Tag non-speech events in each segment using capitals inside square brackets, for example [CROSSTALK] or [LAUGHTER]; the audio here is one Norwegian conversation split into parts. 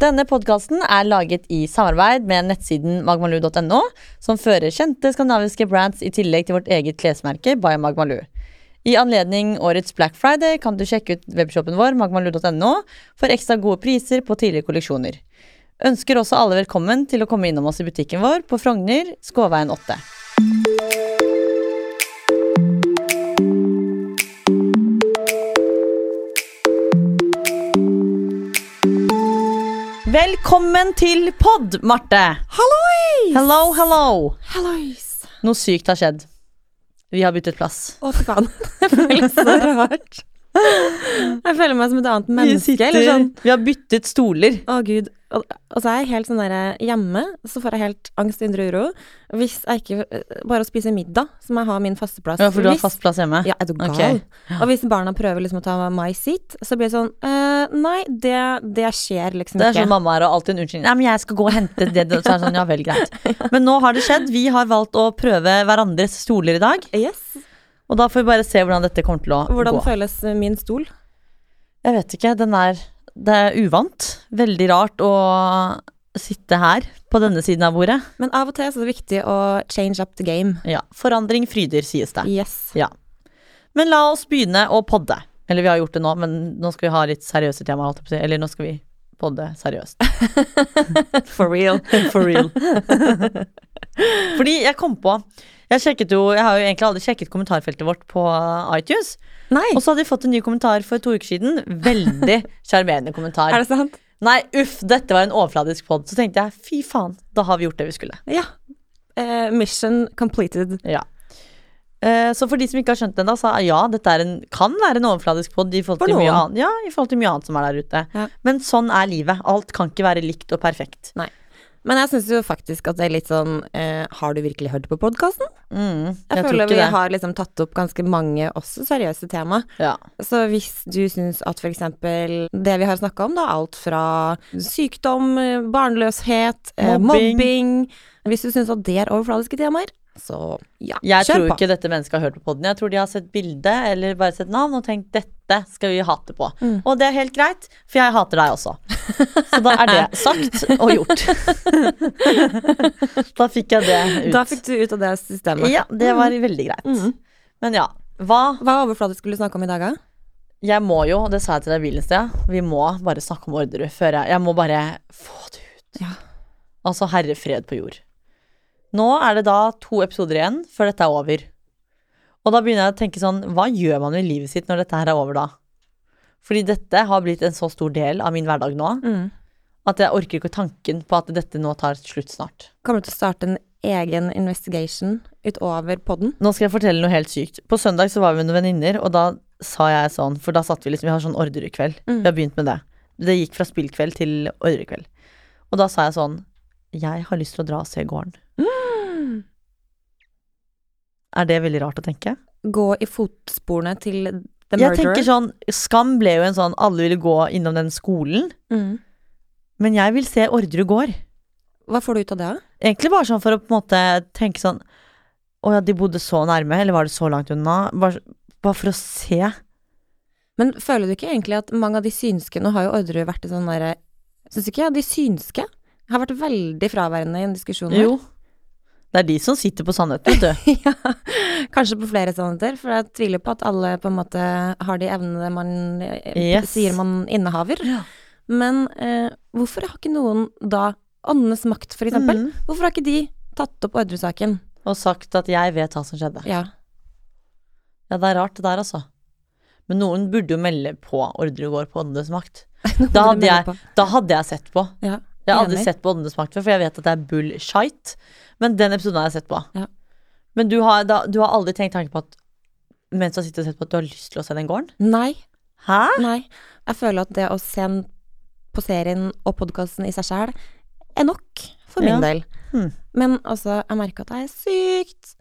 Denne podkasten er laget i samarbeid med nettsiden magmalu.no, som fører kjente skandinaviske brands i tillegg til vårt eget klesmerke by Magmalu. I anledning årets Black Friday kan du sjekke ut webshoppen vår magmalu.no for ekstra gode priser på tidligere kolleksjoner. Ønsker også alle velkommen til å komme innom oss i butikken vår på Frogner, Skåveien 8. Velkommen til pod, Marte. Hallois! Hello, hello. Hallois! Noe sykt har skjedd. Vi har byttet plass. Å, fy faen. [LAUGHS] Det føles så rart. Jeg føler meg som et annet Vi, menneske. sitter, Eller sånn vi har byttet stoler. Å, gud. Og, og så er jeg helt sånn der Hjemme så får jeg helt angst, indre uro. Hvis jeg ikke Bare å spise middag, som jeg har min faste plass. Ja, for du har fast plass hjemme? Ja, er du gal? Ok. Og hvis barna prøver liksom å ta my seat, så blir det sånn eh, Nei, det, det skjer liksom ikke. Det er ikke. sånn mamma er og alltid en unnskyldning. Nei, men jeg skal gå og hente det. Så er det sånn, ja vel, greit. Men nå har det skjedd. Vi har valgt å prøve hverandres stoler i dag. Yes. Og da får vi bare se hvordan dette kommer til å Hvordan gå. føles min stol? Jeg vet ikke. Den er Det er uvant. Veldig rart å sitte her på denne siden av bordet. Men av og til så er det viktig å change up the game. Ja. Forandring fryder, sies det. Yes. Ja. Men la oss begynne å podde. Eller vi har gjort det nå, men nå skal vi ha litt seriøse temaer. Eller nå skal vi podde seriøst. [LAUGHS] For real. [LAUGHS] For real. Fordi jeg kom på Jeg jo Jeg har jo egentlig aldri sjekket kommentarfeltet vårt på iTunes. Nei, Og så hadde vi fått en ny kommentar for to uker siden. Veldig [LAUGHS] sjarmerende kommentar. er det sant? Nei, uff, dette var en overfladisk pod. Så tenkte jeg fy faen, da har vi gjort det vi skulle. Ja. Uh, mission completed. Ja. Uh, så for de som ikke har skjønt det ennå, så ja, dette en, kan være en overfladisk pod i forhold For til mye annet. Ja, i forhold til mye annet som er der ute. Ja. Men sånn er livet. Alt kan ikke være likt og perfekt. Men jeg syns jo faktisk at det er litt sånn eh, Har du virkelig hørt på podkasten? Mm, Jeg, jeg føler vi det. har liksom tatt opp ganske mange også seriøse tema. Ja. Så hvis du syns at eksempel det vi har snakka om, da, alt fra sykdom, barnløshet, barnløshet, eh, Mobbing. mobbing Hvis du syns at det er overfladiske temaer, så ja, Jeg kjør tror ikke dette mennesket har hørt på podden. Jeg tror de har sett bilde eller bare sett navn og tenkt dette skal vi hate på. Mm. Og det er helt greit, for jeg hater deg også. Så da er det [LAUGHS] sagt og gjort. [LAUGHS] da fikk jeg det ut. Da fikk du ut av det systemet. Ja, det var veldig greit. Mm. Men ja, hva Hva overfladisk skulle du snakke om i dag, da? Jeg må jo, og det sa jeg til deg i bilen i sted, vi må bare snakke om Orderud før jeg Jeg må bare få det ut. Ja. Altså, herre fred på jord. Nå er det da to episoder igjen før dette er over. Og da begynner jeg å tenke sånn, hva gjør man med livet sitt når dette her er over da? Fordi dette har blitt en så stor del av min hverdag nå, Mm. at jeg orker ikke tanken på at dette nå tar slutt snart. Kommer du til å starte en egen investigation utover podden? Nå skal jeg fortelle noe helt sykt. På søndag så var vi med noen venninner, og da sa jeg sånn, for da satt vi liksom, vi har sånn Orderud-kveld. Mm. Vi har begynt med det. Det gikk fra spillkveld til Orderud-kveld. Og da sa jeg sånn, jeg har lyst til å dra og se gården. [GASPS] Er det veldig rart å tenke? Gå i fotsporene til The Jeg tenker sånn, Skam ble jo en sånn, alle ville gå innom den skolen. mm. Men jeg vil se Orderud gård. Hva får du ut av det? Egentlig bare sånn for å på en måte tenke sånn, å ja, de bodde så nærme, eller var det så langt unna? Bare, bare for å se. Men føler du ikke egentlig at mange av de synske Nå har jo Orderud vært i sånn derre Syns ikke jeg? de synske har vært veldig fraværende i en diskusjon her? Jo. Det er de som sitter på sannheten, vet du. [LAUGHS] ja, kanskje på flere sannheter, for jeg tviler på at alle på en måte har de evnene man eh, Yes. sier man innehaver. Ja. Men eh, hvorfor har ikke noen da Åndenes makt, for eksempel. Mm. Hvorfor har ikke de tatt opp Orderud-saken? Og sagt at jeg vet hva som skjedde. Ja. Ja, det er rart det der, altså. Men noen burde jo melde på Ordre går på Åndenes makt. [LAUGHS] Da hadde jeg- Da hadde jeg sett på. Ja, Jeg har aldri sett på Åndenes makt før, for jeg vet at det er bullshit. Men den episoden har jeg sett på. Ja. Men du har, da, du har aldri tenkt tanken på at mens du har sittet og sett på at du har lyst til å se den gården? Nei. Hæ? Nei. Jeg føler at det å se på serien og podkasten i seg sjæl er nok for min Ja. del. Hmm. Men altså, jeg merker at jeg er sykt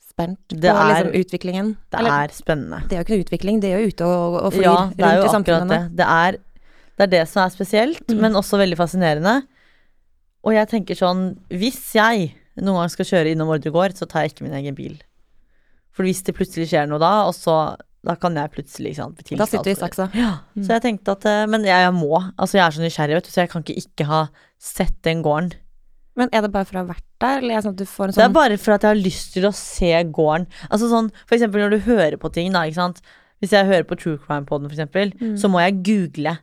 spent Det er- liksom utviklingen. Det Eller, er spennende. det er jo ikke noe utvikling, det er jo ute og, og flyr Ja, det rundt i samfunnet det. Det er, det er det som er spesielt, Mm. men også veldig fascinerende. Og jeg tenker sånn, hvis jeg noen gang skal kjøre innom Ordre gård, så tar jeg ikke min egen bil. For hvis det plutselig skjer noe da, og så da kan jeg plutselig sant, bli Da sitter du i saksa. Ja, så jeg tenkte at eh, Men jeg, jeg må. Altså, jeg er så nysgjerrig, vet du, så jeg kan ikke ikke ha sett den gården. Men er det bare for å ha vært der, eller er det sånn at du får en Det er sånn bare for at jeg har lyst til å se gården. Altså sånn, for eksempel når du hører på ting, da, ikke sant. Hvis jeg hører på True Crime Poden, for eksempel, Mm. så må jeg google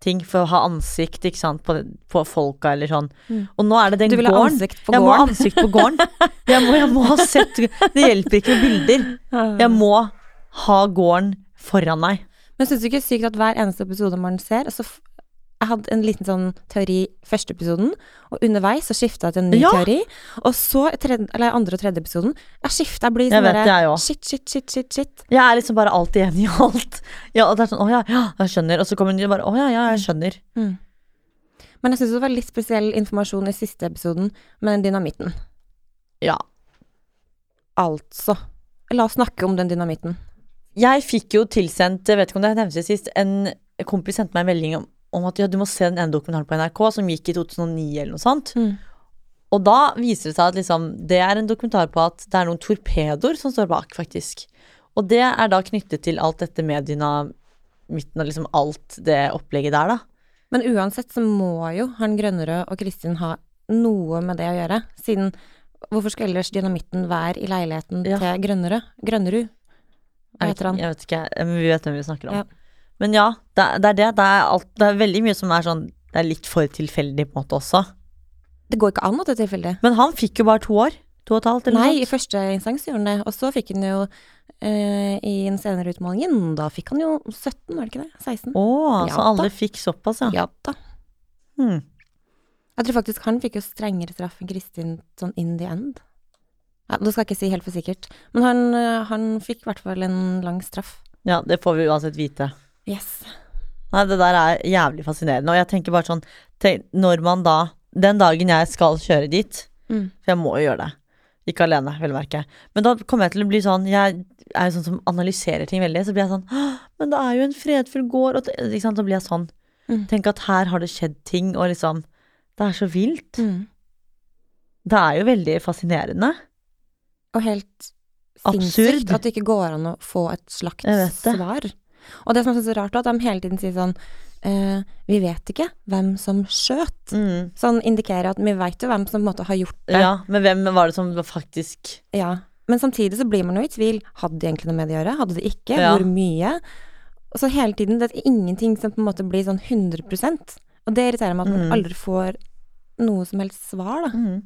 ting for å ha ansikt, ikke sant, på, på folka eller sånn. Mm. Og nå er det den Du vil ha gården. ansikt på Jeg må ha ansikt på gården. [LAUGHS] Jeg må, jeg må ha sett Det hjelper ikke med bilder. Jeg må ha gården foran meg. Men syns du ikke sykt at hver eneste episode man ser så Jeg hadde en liten sånn teori første episoden, og underveis så skifta jeg til en ny Ja. teori. Og så tredje, eller andre og tredje episoden Jeg skifta, jeg blir sånn derre. Shit, shit, shit, shit, shit. Jeg er liksom bare alltid enig i alt. Ja, og det er sånn, å ja, ja, jeg skjønner. Og så kommer hun bare, å ja, ja, jeg skjønner. Mm. Men jeg syns det var litt spesiell informasjon i siste episoden med den dynamitten. Ja. Altså. La oss snakke om den dynamitten. Jeg fikk jo tilsendt, jeg vet ikke om det nevnte sist, en kompis sendte meg en melding om, om at ja, du må se den ene dokumentaren på NRK som gikk i 2009 eller noe sånt. Mm. Og da viser det seg at liksom, det er en dokumentar på at det er noen torpedoer som står bak, faktisk. Og det er da knyttet til alt dette med dynamitten og liksom alt det opplegget der, da. Men uansett så må jo han Grønnerød og Kristin ha noe med det å gjøre, siden Hvorfor skal ellers dynamitten være i leiligheten Ja. til Grønnerød? Grønnerud? Hva heter han? jeg vet ikke, men vi vet hvem vi snakker om. Ja. Men ja, det, det er det. Det er, alt, det er veldig mye som er sånn Det er litt for tilfeldig på en måte også. Det går ikke an at det er tilfeldig. Men han fikk jo bare to år. To og et halvt, eller Nei, i første instans gjorde han det, og så fikk han jo eh, i en senere utmåling Da fikk han jo 17, var det ikke det? 16? Å, Ja så alle da. fikk såpass, ja. Ja da. Hmm. Jeg tror faktisk han fikk jo strengere straff enn Kristin sånn in the end. Ja, det skal jeg ikke si helt for sikkert, men han, eh, han fikk i hvert fall en lang straff. Ja, det får vi uansett vite. Yes. Nei, det der er jævlig fascinerende. Og jeg tenker bare sånn tenk, Når man da Den dagen jeg skal kjøre dit, Mm. for jeg må jo gjøre det. Ikke alene, vel merke. Men da kommer jeg til å bli sånn Jeg er jo sånn som analyserer ting veldig. Så blir jeg sånn Men det er jo en fredfull gård. Og ikke sant, så blir jeg sånn. Mm. Tenk at her har det skjedd ting, og liksom Det er så vilt. Mm. Det er jo veldig fascinerende. Og helt sinnssykt at det ikke går an å få et slags svar. Og det som jeg syns er rart, er at de hele tiden sier sånn eh, Vi vet ikke hvem som skjøt. Mm. Sånn indikerer at vi veit jo hvem som på en måte har gjort det. Ja, men hvem var det som faktisk Ja. Men samtidig så blir man jo i tvil. Hadde de egentlig noe med det å gjøre? Hadde de ikke? Ja. Hvor mye? Og så hele tiden, det er ingenting som på en måte blir sånn 100% Og det irriterer meg at man Mm. aldri får noe som helst svar, da. mm.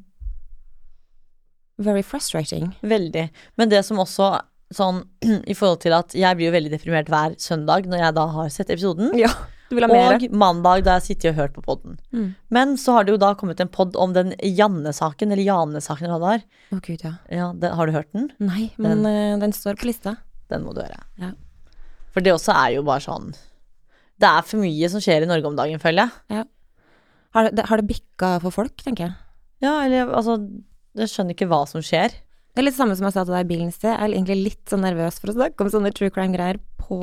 Very frustrating. Veldig. Men det som også sånn [CLEARS THROAT] i forhold til at jeg blir jo veldig deprimert hver søndag når jeg da har sett episoden. Ja. Du vil ha mer? Og mandag da jeg sitter og hørt på podden. Mm. Men så har det jo da kommet en podd om den Janne-saken, eller Jane-saken, eller hva det er. Oh, gud, ja. Ja, den, har du hørt den? Nei, men den, den står på lista. Den må du høre. Ja. For det også er jo bare sånn Det er for mye som skjer i Norge om dagen, føler jeg. Har det, har det bikka for folk, tenker jeg. Ja, eller altså Jeg skjønner ikke hva som skjer. Det er litt samme som jeg sa til deg i bilen i sted. Jeg er egentlig litt sånn nervøs for å snakke om sånne true crime-greier på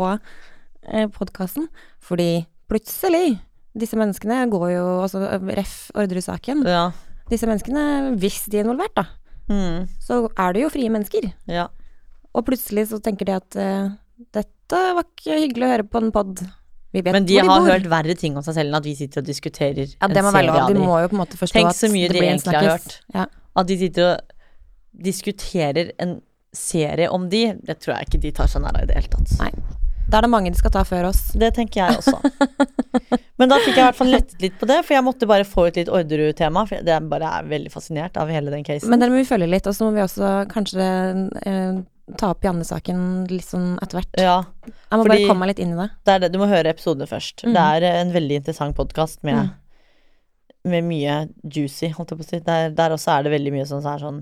eh, podkasten. Fordi plutselig Disse menneskene går jo altså Ref. Orderud-saken. Ja. Disse menneskene, hvis de er involvert, da, Mm, så er det jo frie mennesker. ja. Og plutselig så tenker de at eh, dette var ikke hyggelig å høre på en pod. Men de de har bor. hørt verre ting om seg selv enn at vi sitter og diskuterer Ja, det må en være serie lov. av De de. må jo på en måte forstå Tenk så mye det de blir en egentlig har hørt. Ja. At de sitter og diskuterer en serie om de, det tror jeg ikke de tar seg nær av i det hele tatt. Nei. Da er det mange de skal ta før oss. Det tenker jeg også. [LAUGHS] Men da fikk jeg i hvert fall lettet litt på det, for jeg måtte bare få ut litt Orderud-tema. For jeg bare er veldig fascinert av hele den casen. Men dere må vi følge litt, og så må vi også kanskje eh, ta opp Janne-saken litt sånn etter hvert. ja, Jeg må bare komme meg litt inn i det. det det. Du må høre episodene først. Mm. Det er en veldig interessant podkast med, Mm. med mye juicy, holdt jeg på å si. Der, der også er det veldig mye sånn, så er sånn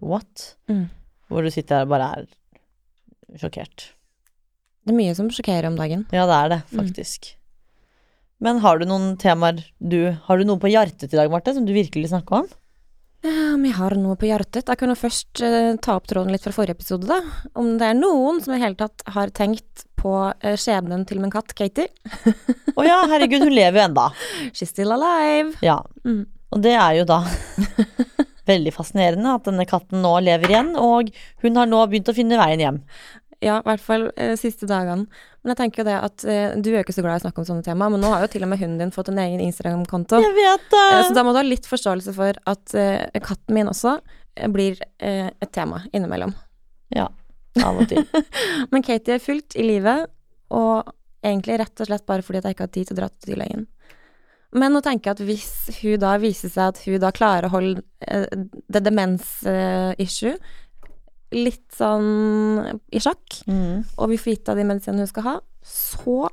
what? Mm. Hvor du sitter der og bare er sjokkert. Det er mye som sjokkerer om dagen. Ja, det er det, Mm. faktisk. Men har du noen temaer du Har du noe på hjertet i dag, Marte, som du virkelig vil snakke om? Om jeg har noe på hjertet? Jeg kan jo først uh, ta opp tråden litt fra forrige episode, da. Om det er noen som i hele tatt har tenkt på uh, skjebnen til min katt Katie. Å ja, herregud, hun lever jo enda. [LAUGHS] She's still alive. Ja. Mm. Og det er jo da [LAUGHS] veldig fascinerende at denne katten nå lever igjen, og hun har nå begynt å finne veien hjem. Ja, i hvert fall eh, siste dagene. Men jeg tenker jo det at eh, du er jo ikke så glad i å snakke om sånne tema, men nå har jo til og med hunden din fått en egen Instagram-konto. Jeg vet det! Eh, Så da må du ha litt forståelse for at eh, katten min også eh, blir eh, et tema innimellom. Ja, av og til. [LAUGHS] Men Katie er fullt i livet, og egentlig rett og slett bare fordi jeg ikke har tid til å dra til dyrlegen. Men nå tenker jeg at hvis hun da viser seg at hun da klarer å holde eh, det demens-issue litt sånn i sjakk, Mm. og vi får gitt henne de medisinene hun skal ha, så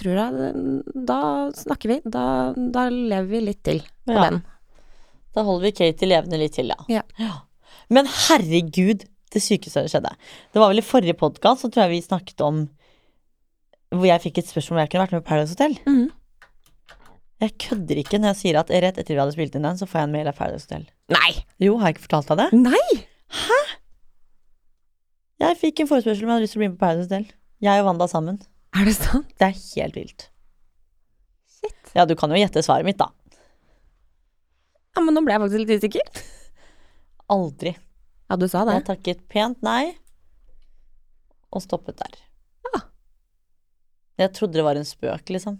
tror jeg Da snakker vi. Da, da lever vi litt til på Ja. den. Da holder vi Katie levende litt til, ja. Ja. Men herregud, det sykeste som skjedde. Det var vel i forrige podkast, så tror jeg vi snakket om Hvor jeg fikk et spørsmål om jeg kunne vært med på Paradise Hotel. Mhm. Jeg kødder ikke når jeg sier at rett etter vi hadde spilt inn den, så får jeg en mail av Paradise Hotel. Nei! Jo, har jeg ikke fortalt deg det? Nei! Hæ? Jeg fikk en forespørsel om jeg hadde lyst til å bli med på Paradise Hotel. Jeg og Wanda sammen. Er det sant? Det er helt vilt. Shit. Ja, du kan jo gjette svaret mitt, da. Ja, men nå ble jeg faktisk litt usikker. Aldri. Ja, du sa det. Jeg takket pent nei, og stoppet der. Ja. Jeg trodde det var en spøk, liksom.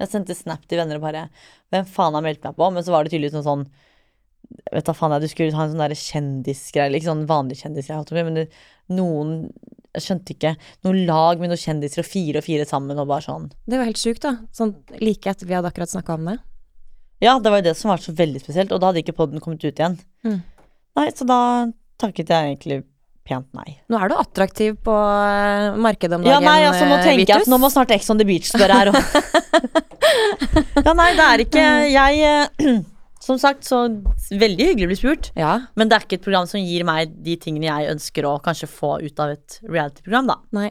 Jeg sendte snap til venner og bare Hvem faen har meldt meg på? Men så var det tydeligvis noe sånn Vet da faen jeg, Du skulle ha en sånn kjendisgreie, ikke sånn vanlig kjendisgreie, men det, noen Jeg skjønte ikke. Noen lag med noen kjendiser og fire og fire sammen og bare sånn. Det var helt sjukt, da. Sånn like etter vi hadde akkurat snakka om det. Ja, det var jo det som var så veldig spesielt, og da hadde ikke podden kommet ut igjen. Mm. Nei, så da takket jeg egentlig pent nei. Nå er du attraktiv på eh, markedet om dagen, Ja, nei, altså nå tenker tenker jeg at nå må snart Ex on the Beach spørre her [LAUGHS] ja, nei, det er ikke Jeg eh, [CLEARS THROAT] Som sagt, så veldig hyggelig å bli spurt, Ja, men det er ikke et program som gir meg de tingene jeg ønsker å kanskje få ut av et reality-program, da. nei.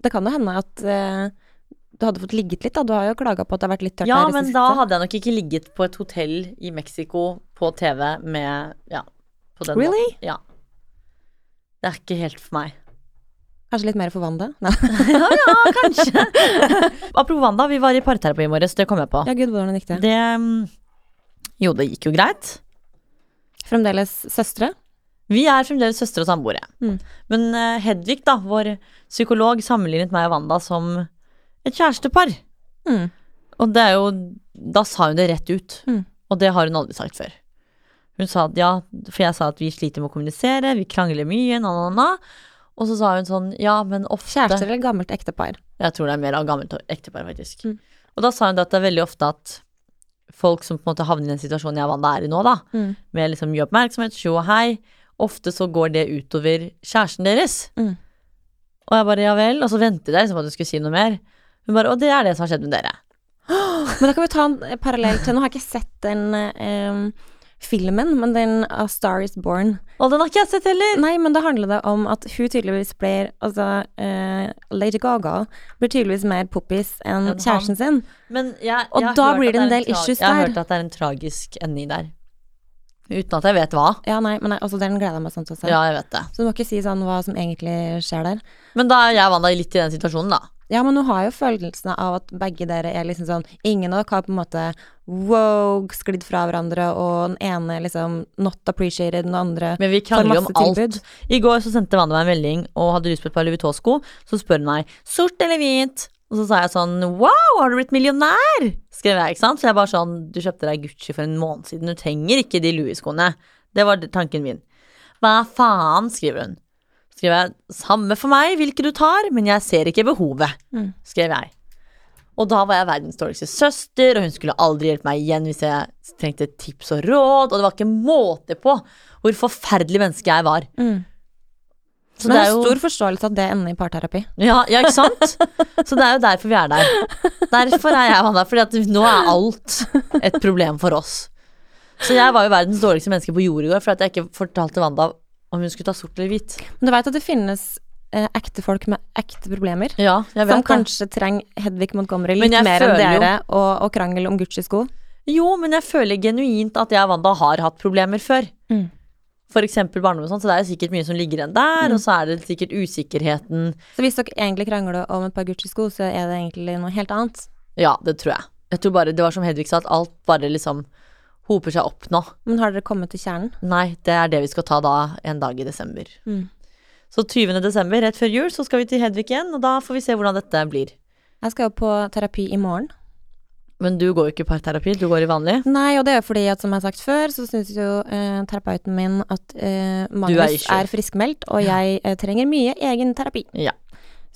Det kan jo hende at eh, du hadde fått ligget litt, da. Du har jo klaga på at det har vært litt tørt Ja, i det men da hadde jeg nok ikke ligget på et hotell i Mexico på TV med Ja, på den Really? måten. Ja. Det er ikke helt for meg. Kanskje litt mer for Wanda? [LAUGHS] Ja, ja, kanskje. Apropos Wanda, vi var i parterapi i morges, det kom jeg på. Ja, gud, hvordan gikk det? Det mm, Jo, det gikk jo greit. Fremdeles søstre? Vi er fremdeles søstre og samboere. Mm. Men uh, Hedvig, da, vår psykolog, sammenlignet meg og Wanda som et kjærestepar. Mm. Og det er jo Da sa hun det rett ut. Mm. Og det har hun aldri sagt før. Hun sa at ja, for jeg sa at vi sliter med å kommunisere, vi krangler mye, na, na, na. Og så sa hun sånn, ja, men ofte Kjærester eller gammelt ektepar? Jeg tror det er mer av gammelt ektepar, faktisk. Mm. Og da sa hun at det er veldig ofte at folk som på en måte havner i den situasjonen jeg er i nå, da, Mm. med liksom mye oppmerksomhet, tjo og hei, ofte så går det utover kjæresten deres. Mm. Og jeg bare ja vel, og så ventet jeg liksom på at hun skulle si noe mer. Hun bare og det er det som har skjedd med dere. [GASPS] Men da kan vi ta en parallell til Nå har jeg ikke sett den eh, filmen, men den A Star Is Born. Og den har ikke jeg sett heller! Nei, men da handler det om at hun tydeligvis blir Altså, uh, Lady Gaga blir tydeligvis mer poppis enn kjæresten sin. Men jeg, Og jeg har da blir det en del issues der. Jeg har hørt at det er en tragisk ending der. Uten at jeg vet hva. Ja, nei, men nei, altså, den gleder jeg meg sånn til å se. Ja, jeg vet det. Så du må ikke si sånn hva som egentlig skjer der. Men da er jeg Wanda litt i den situasjonen, da. Ja, men nå har jeg jo følelsen av at begge dere er liksom sånn Ingen av dere har på en måte wow, sklidd fra hverandre, og den ene liksom not appreciated, den andre Men vi krangler om alt. tilbud. I går så sendte Wanda meg en melding og hadde lyst på et par Louis Vuitton-sko. Så spør hun meg sort eller hvit. Og så sa jeg sånn wow, har du blitt millionær? Skrev jeg, ikke sant. Så jeg bare sånn du kjøpte deg Gucci for en måned siden, du trenger ikke de Louis-skoene. Det var tanken min. Hva faen, skriver hun. Skrev jeg samme for meg hvilke du tar, men jeg ser ikke behovet. Mm. Skrev jeg. Og da var jeg verdens dårligste søster, og hun skulle aldri hjelpe meg igjen hvis jeg trengte tips og råd, og det var ikke måte på hvor forferdelig menneske jeg var. Mm. Så Men det er jo stor forståelse at det ender i parterapi. ja, ja, ikke sant? Så det er jo derfor vi er der. Derfor er jeg Wanda, fordi at nå er alt et problem for oss. Så jeg var jo verdens dårligste menneske på jord i går, for at jeg ikke fortalte Wanda om hun skulle ta sort eller hvit. Men du veit at det finnes eh, ekte folk med ekte problemer? Ja, jeg Som vet det. kanskje trenger Hedvig Montgomery litt mer enn dere, og, og krangel om Gucci-sko. Jo, men jeg føler genuint at jeg og Wanda har hatt problemer før. Mm. Eksempel barndom og sånn, så det er jo sikkert mye som ligger igjen der, Mm. og så er det sikkert usikkerheten. Så hvis dere egentlig krangler om et par Gucci-sko, så er det egentlig noe helt annet. Ja, det tror jeg. Jeg tror bare, det var som Hedvig sa, at alt bare liksom hoper seg opp nå. Men har dere kommet til kjernen? Nei, det er det vi skal ta da en dag i desember. Mm. Så 20. desember, rett før jul, så skal vi til Hedvig igjen, og da får vi se hvordan dette blir. Jeg skal jo på terapi i morgen. Men du går jo ikke i parterapi, du går i vanlig. Nei, og det er jo fordi at som jeg har sagt før, så syns jo eh, terapeuten min at eh, Magnus er, er, friskmeldt, og jeg eh, trenger mye egen terapi. Ja.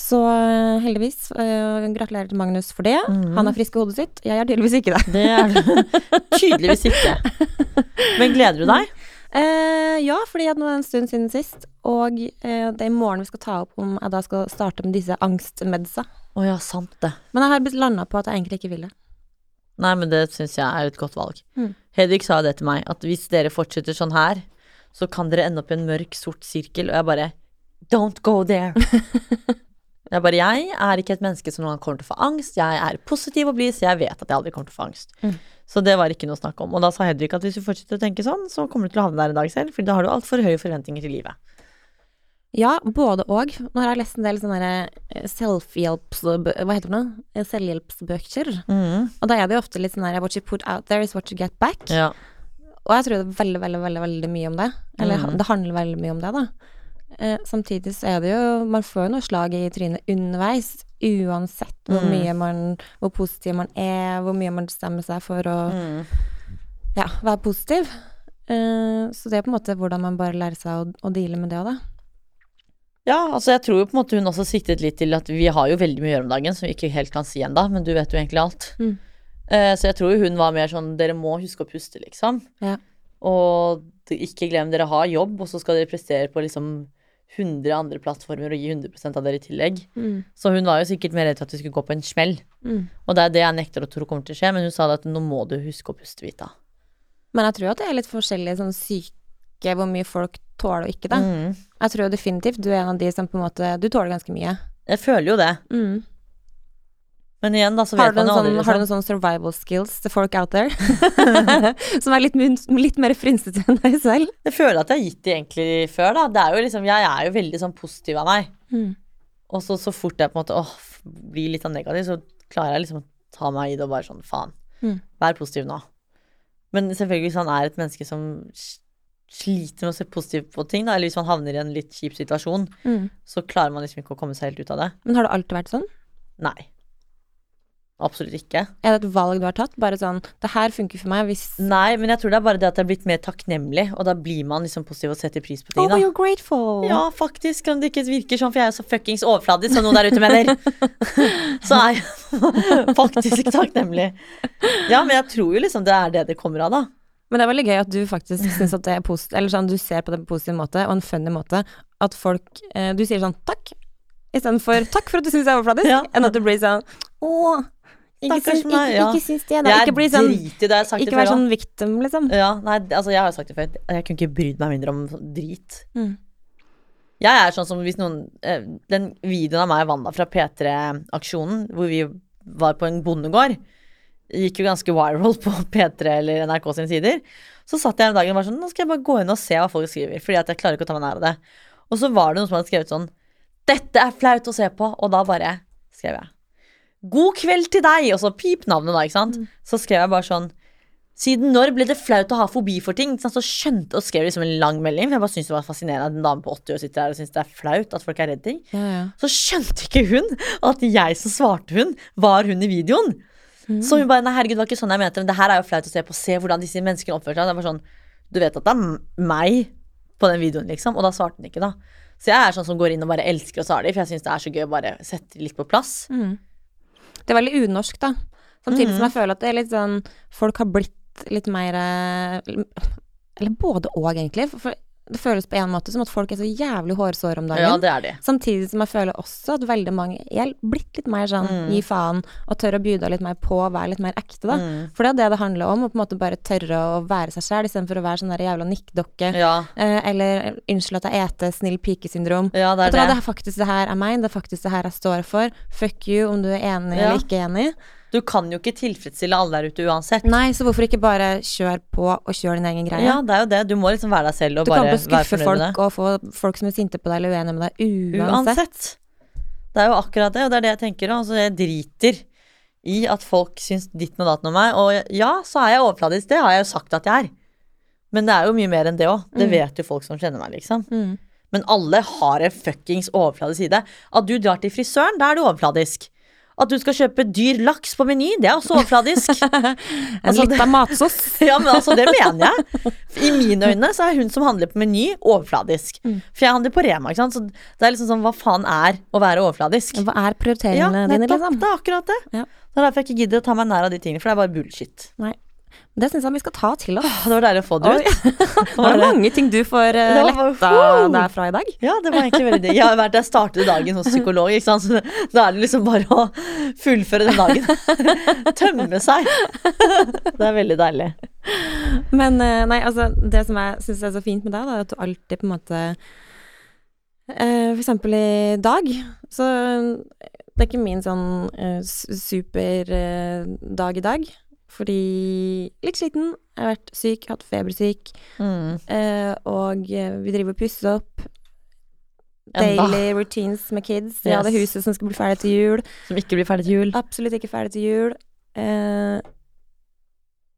Så eh, heldigvis, eh, gratulerer til Magnus for det. Mm. Han er frisk i hodet sitt, jeg er tydeligvis ikke det. Det er du [LAUGHS] tydeligvis ikke. Men gleder du deg? Uh, ja, fordi nå er det en stund siden sist, og uh, det er i morgen vi skal ta opp om jeg da skal starte med disse angstmedsa. Oh ja, sant det. Men jeg har blitt landa på at jeg egentlig ikke vil det. Nei, men det syns jeg er et godt valg. Mm. Hedvig sa det til meg, at hvis dere fortsetter sånn her, så kan dere ende opp i en mørk, sort sirkel, og jeg bare Don't go there. [LAUGHS] jeg bare Jeg er ikke et menneske som noen gang kommer til å få angst. Jeg er positiv og blid, så jeg vet at jeg aldri kommer til å få angst. Mm. Så det var ikke noe å snakke om. Og da sa Hedvig at hvis du fortsetter å tenke sånn, så kommer du til å havne der en dag selv, for da har du altfor høye forventninger til livet. Ja, både og. Nå har jeg lest en del sånne eh, selvhjelps... Hva heter det for noe? Eh, Og da er det jo ofte litt sånn her What you put out there is what you get back. Ja. Og jeg tror det er veldig, veldig, veldig, veldig mye om det. Eller mm. det handler veldig mye om det, da. Eh, samtidig så er det jo Man får jo noe slag i trynet underveis. Uansett hvor mm. mye man Hvor positiv man er, hvor mye man bestemmer seg for å Mm. ja, være positiv. Eh, så det er på en måte hvordan man bare lærer seg å, å deale med det òg, da. Ja, altså jeg tror jo på en måte hun også siktet litt til at vi har jo veldig mye å gjøre om dagen som vi ikke helt kan si ennå, men du vet jo egentlig alt. Mm. Eh, så jeg tror jo hun var mer sånn dere må huske å puste, liksom. Ja. Og ikke glem dere har jobb, og så skal dere prestere på liksom 100 andre plattformer og gi 100 av dere i tillegg. Mm. Så hun var jo sikkert mer redd for at vi skulle gå på en smell. Mm. Og det er det jeg nekter å tro kommer til å skje, men hun sa det at nå må du huske å puste, Vita. Men jeg tror at det er litt forskjellige sånn syke hvor mye folk tåler og ikke, da. Mm. Jeg tror definitivt du er en av de som på en måte Du tåler ganske mye. Jeg føler jo det. Mm. Men igjen, da, så vet man jo sånn, aldri. har du Liksom. noen sånne survival skills til folk out there? [LAUGHS] som er litt, litt mer frynsete enn deg selv? Jeg føler at jeg har gitt det egentlig før, da. Det er jo liksom, jeg er jo veldig sånn positiv av meg. Mm. Og så, så fort jeg på en måte åh, blir litt sånn negativ, så klarer jeg liksom å ta meg i det og bare sånn faen, Mm. vær positiv nå. Men selvfølgelig hvis han er et menneske som sliter med å se positivt på ting, da, eller hvis man havner i en litt kjip situasjon, Mm. så klarer man liksom ikke å komme seg helt ut av det. Men har det alltid vært sånn? Nei. Absolutt ikke. Er det et valg du har tatt? Bare sånn Det her funker for meg hvis Nei, men jeg tror det er bare det at jeg er blitt mer takknemlig, og da blir man liksom positiv og setter pris på ting, Oh, da. you're grateful! Ja, faktisk, om det ikke virker sånn, for jeg er jo så fuckings overfladisk, som noen der ute mener. [LAUGHS] så er jeg [LAUGHS] faktisk takknemlig. Ja, men jeg tror jo liksom det er det det kommer av, da. Men det er veldig gøy at du faktisk syns at det er positivt, eller sånn du ser på det på en positiv måte, og en funny måte, at folk eh, Du sier sånn takk, istedenfor takk for at du syns jeg er overfladisk, Ja. enn at du blir sånn å, ikke meg, ikke, ikke syns det, da. Jeg Ikke bli sånn driter det, jeg har sagt Ikke vær sånn victim, liksom. Ja, nei, altså jeg har sagt det før, jeg kunne ikke brydd meg mindre om drit. Mm. Jeg er sånn som hvis noen eh, Den videoen av meg og Wanda fra P3-aksjonen, hvor vi var på en bondegård, gikk jo ganske viral på [LAUGHS] P3 eller NRK sine sider. Så satt jeg en dag og var sånn Nå skal jeg bare gå inn og se hva folk skriver, fordi at jeg klarer ikke å ta meg nær av det. Og så var det noen som hadde skrevet sånn Dette er flaut å se på. Og da bare skrev jeg God kveld til deg! Og så pip navnet, da, ikke sant. Så skrev jeg bare sånn siden når ble det flaut å ha fobi for ting? Så skjønte og skrev liksom en lang melding, for jeg bare syntes det var fascinerende at en dame på 80 år sitter der og syns det er flaut at folk er redd ting. Ja, ja. Så skjønte ikke hun at jeg som svarte hun, var hun i videoen. Så hun bare nei, herregud, det var ikke sånn jeg mente, men det her er jo flaut å se på. Se hvordan disse menneskene oppfører seg. Det var sånn, du vet at det er meg på den videoen, liksom. Og da svarte hun ikke, da. Så jeg er sånn som går inn og bare elsker å svare dem, for jeg syns det er så gøy å bare sette litt på plass. Mm. Det er veldig unorsk, da. Samtidig Mhm. som jeg føler at det er litt sånn Folk har blitt litt mer eh, Eller både og, egentlig. For- For det føles på en måte som at folk er så jævlig hårsåre om dagen. Ja, det er det. Samtidig som jeg føler også at veldig mange er blitt litt mer sånn Mm. gi faen, og tør å bjuda litt mer på, være litt mer ekte, da. Mm. For det er det det handler om, å på en måte bare tørre å være seg sjæl, istedenfor å være sånn der jævla nikkdokke. Ja, Eh, eller 'unnskyld at jeg eter', snill pike-syndrom. ja, det er det. det er faktisk det her er meg, det er faktisk det her jeg står for. Fuck you om du er enig Ja. eller ikke enig. Du kan jo ikke tilfredsstille alle der ute uansett. Nei, så hvorfor ikke bare kjøre på og kjøre din egen greie? Ja, det er jo det. Du må liksom være deg selv og du kan bare være skuffe fornøyd med folk og få folk som er sinte på deg eller uenige med deg uansett. Uansett. Det er jo akkurat det, og det er det jeg tenker òg. Altså, jeg driter i at folk syns ditt og datt om meg. Og ja, så er jeg overfladisk, det har jeg jo sagt at jeg er. Men det er jo mye mer enn det òg. Det Mm. vet jo folk som kjenner meg, liksom. Mm. Men alle har en fuckings overfladisk side. At du drar til frisøren, da er du overfladisk. At du skal kjøpe dyr laks på Meny, det er også overfladisk. [LAUGHS] En Altså, lita matsos. [LAUGHS] ja, men altså, det mener jeg. I mine øyne så er hun som handler på Meny, overfladisk. For jeg handler på Rema, ikke sant. Så det er liksom sånn, hva faen er å være overfladisk? Hva er Ja, prioriteringene dine, nettopp. liksom? Det er akkurat det. Ja. Det er derfor jeg ikke gidder å ta meg nær av de tingene, for det er bare bullshit. Nei. Det syns jeg vi skal ta til oss. Det var deilig å få det ut. [LAUGHS] ut. Var det mange ting du får eh, Det bare- letta deg fra i dag? Ja, det var egentlig veldig. Jeg har vært der startet dagen hos psykolog, ikke sant. Så da er det liksom bare å fullføre den dagen. [LAUGHS] Tømme seg. [LAUGHS] Det er veldig deilig. Men eh, nei, altså, det som jeg syns er så fint med deg, da, er at du alltid på en måte eh, For eksempel i dag, så det er ikke min sånn eh, superdag i dag. Fordi litt sliten. Jeg har vært syk, hatt febersyk. Mm. Eh, og vi driver og pusser opp. Daily routines med kids. Yes. hadde huset som skulle bli ferdig til jul. Som ikke blir ferdig til jul. Absolutt ikke ferdig til jul. Eh,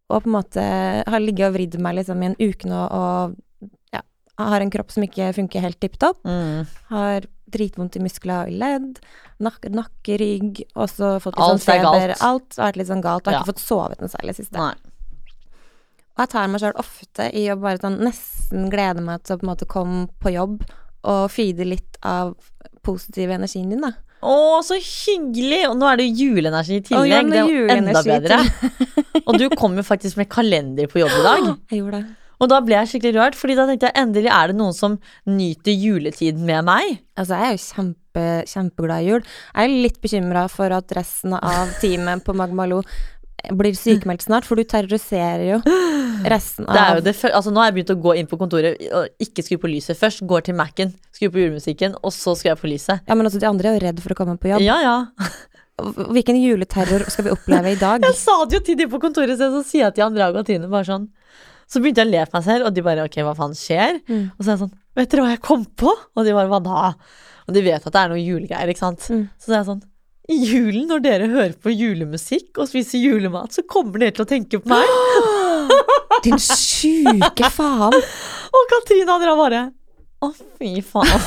og på en måte har ligget og vridd meg liksom i en uke nå og ja, har en kropp som ikke funker helt tipp topp. Mm. Har dritvondt i muskler og i ledd. Nakke, nakke, rygg. Og så fått litt sånn er feber. Alt har vært litt sånn galt. Og har Ja. ikke fått sovet noe særlig siste. Nei. Og jeg tar meg sjøl ofte i å bare sånn nesten glede meg til å på en måte komme på jobb og feede litt av positiv energien din, da. Å, så hyggelig! Og nå er det jo juleenergi i Å, ja, tillegg. det er jo enda bedre. Og du kom jo faktisk med kalender på jobb i dag. [GASPS] Jeg gjorde det. Og da ble jeg skikkelig rørt, Fordi da tenkte jeg endelig er det noen som nyter juletiden med meg. Altså, jeg er jo kjempe, kjempeglad i jul. Jeg er litt bekymra for at resten av teamet på Magmaloo blir sykemeldt snart, for du terroriserer jo resten Det er av jo det, fø- altså Nå har jeg begynt å gå inn på kontoret og ikke skru på lyset først. Går til Mac-en, skrur på julemusikken, og så skrur jeg på lyset. Ja, men altså, de andre er jo redd for å komme på jobb. Ja, ja. Hvilken juleterror skal vi oppleve i dag? Jeg sa det jo til de på kontoret, så så sier jeg til Andrea og Tine bare sånn Så begynte jeg å le for meg selv, og de bare ok, hva faen skjer? Mm. Og så er jeg sånn Vet dere hva jeg kom på? Og de bare hva da? Og de vet at det er noe julegreier, ikke sant? Mm. Så er jeg sånn i julen, når dere hører på julemusikk og spiser julemat, så kommer dere til å tenke på meg. [GASPS] Din sjuke faen! [LAUGHS] Og Katrine og bare Å, fy faen.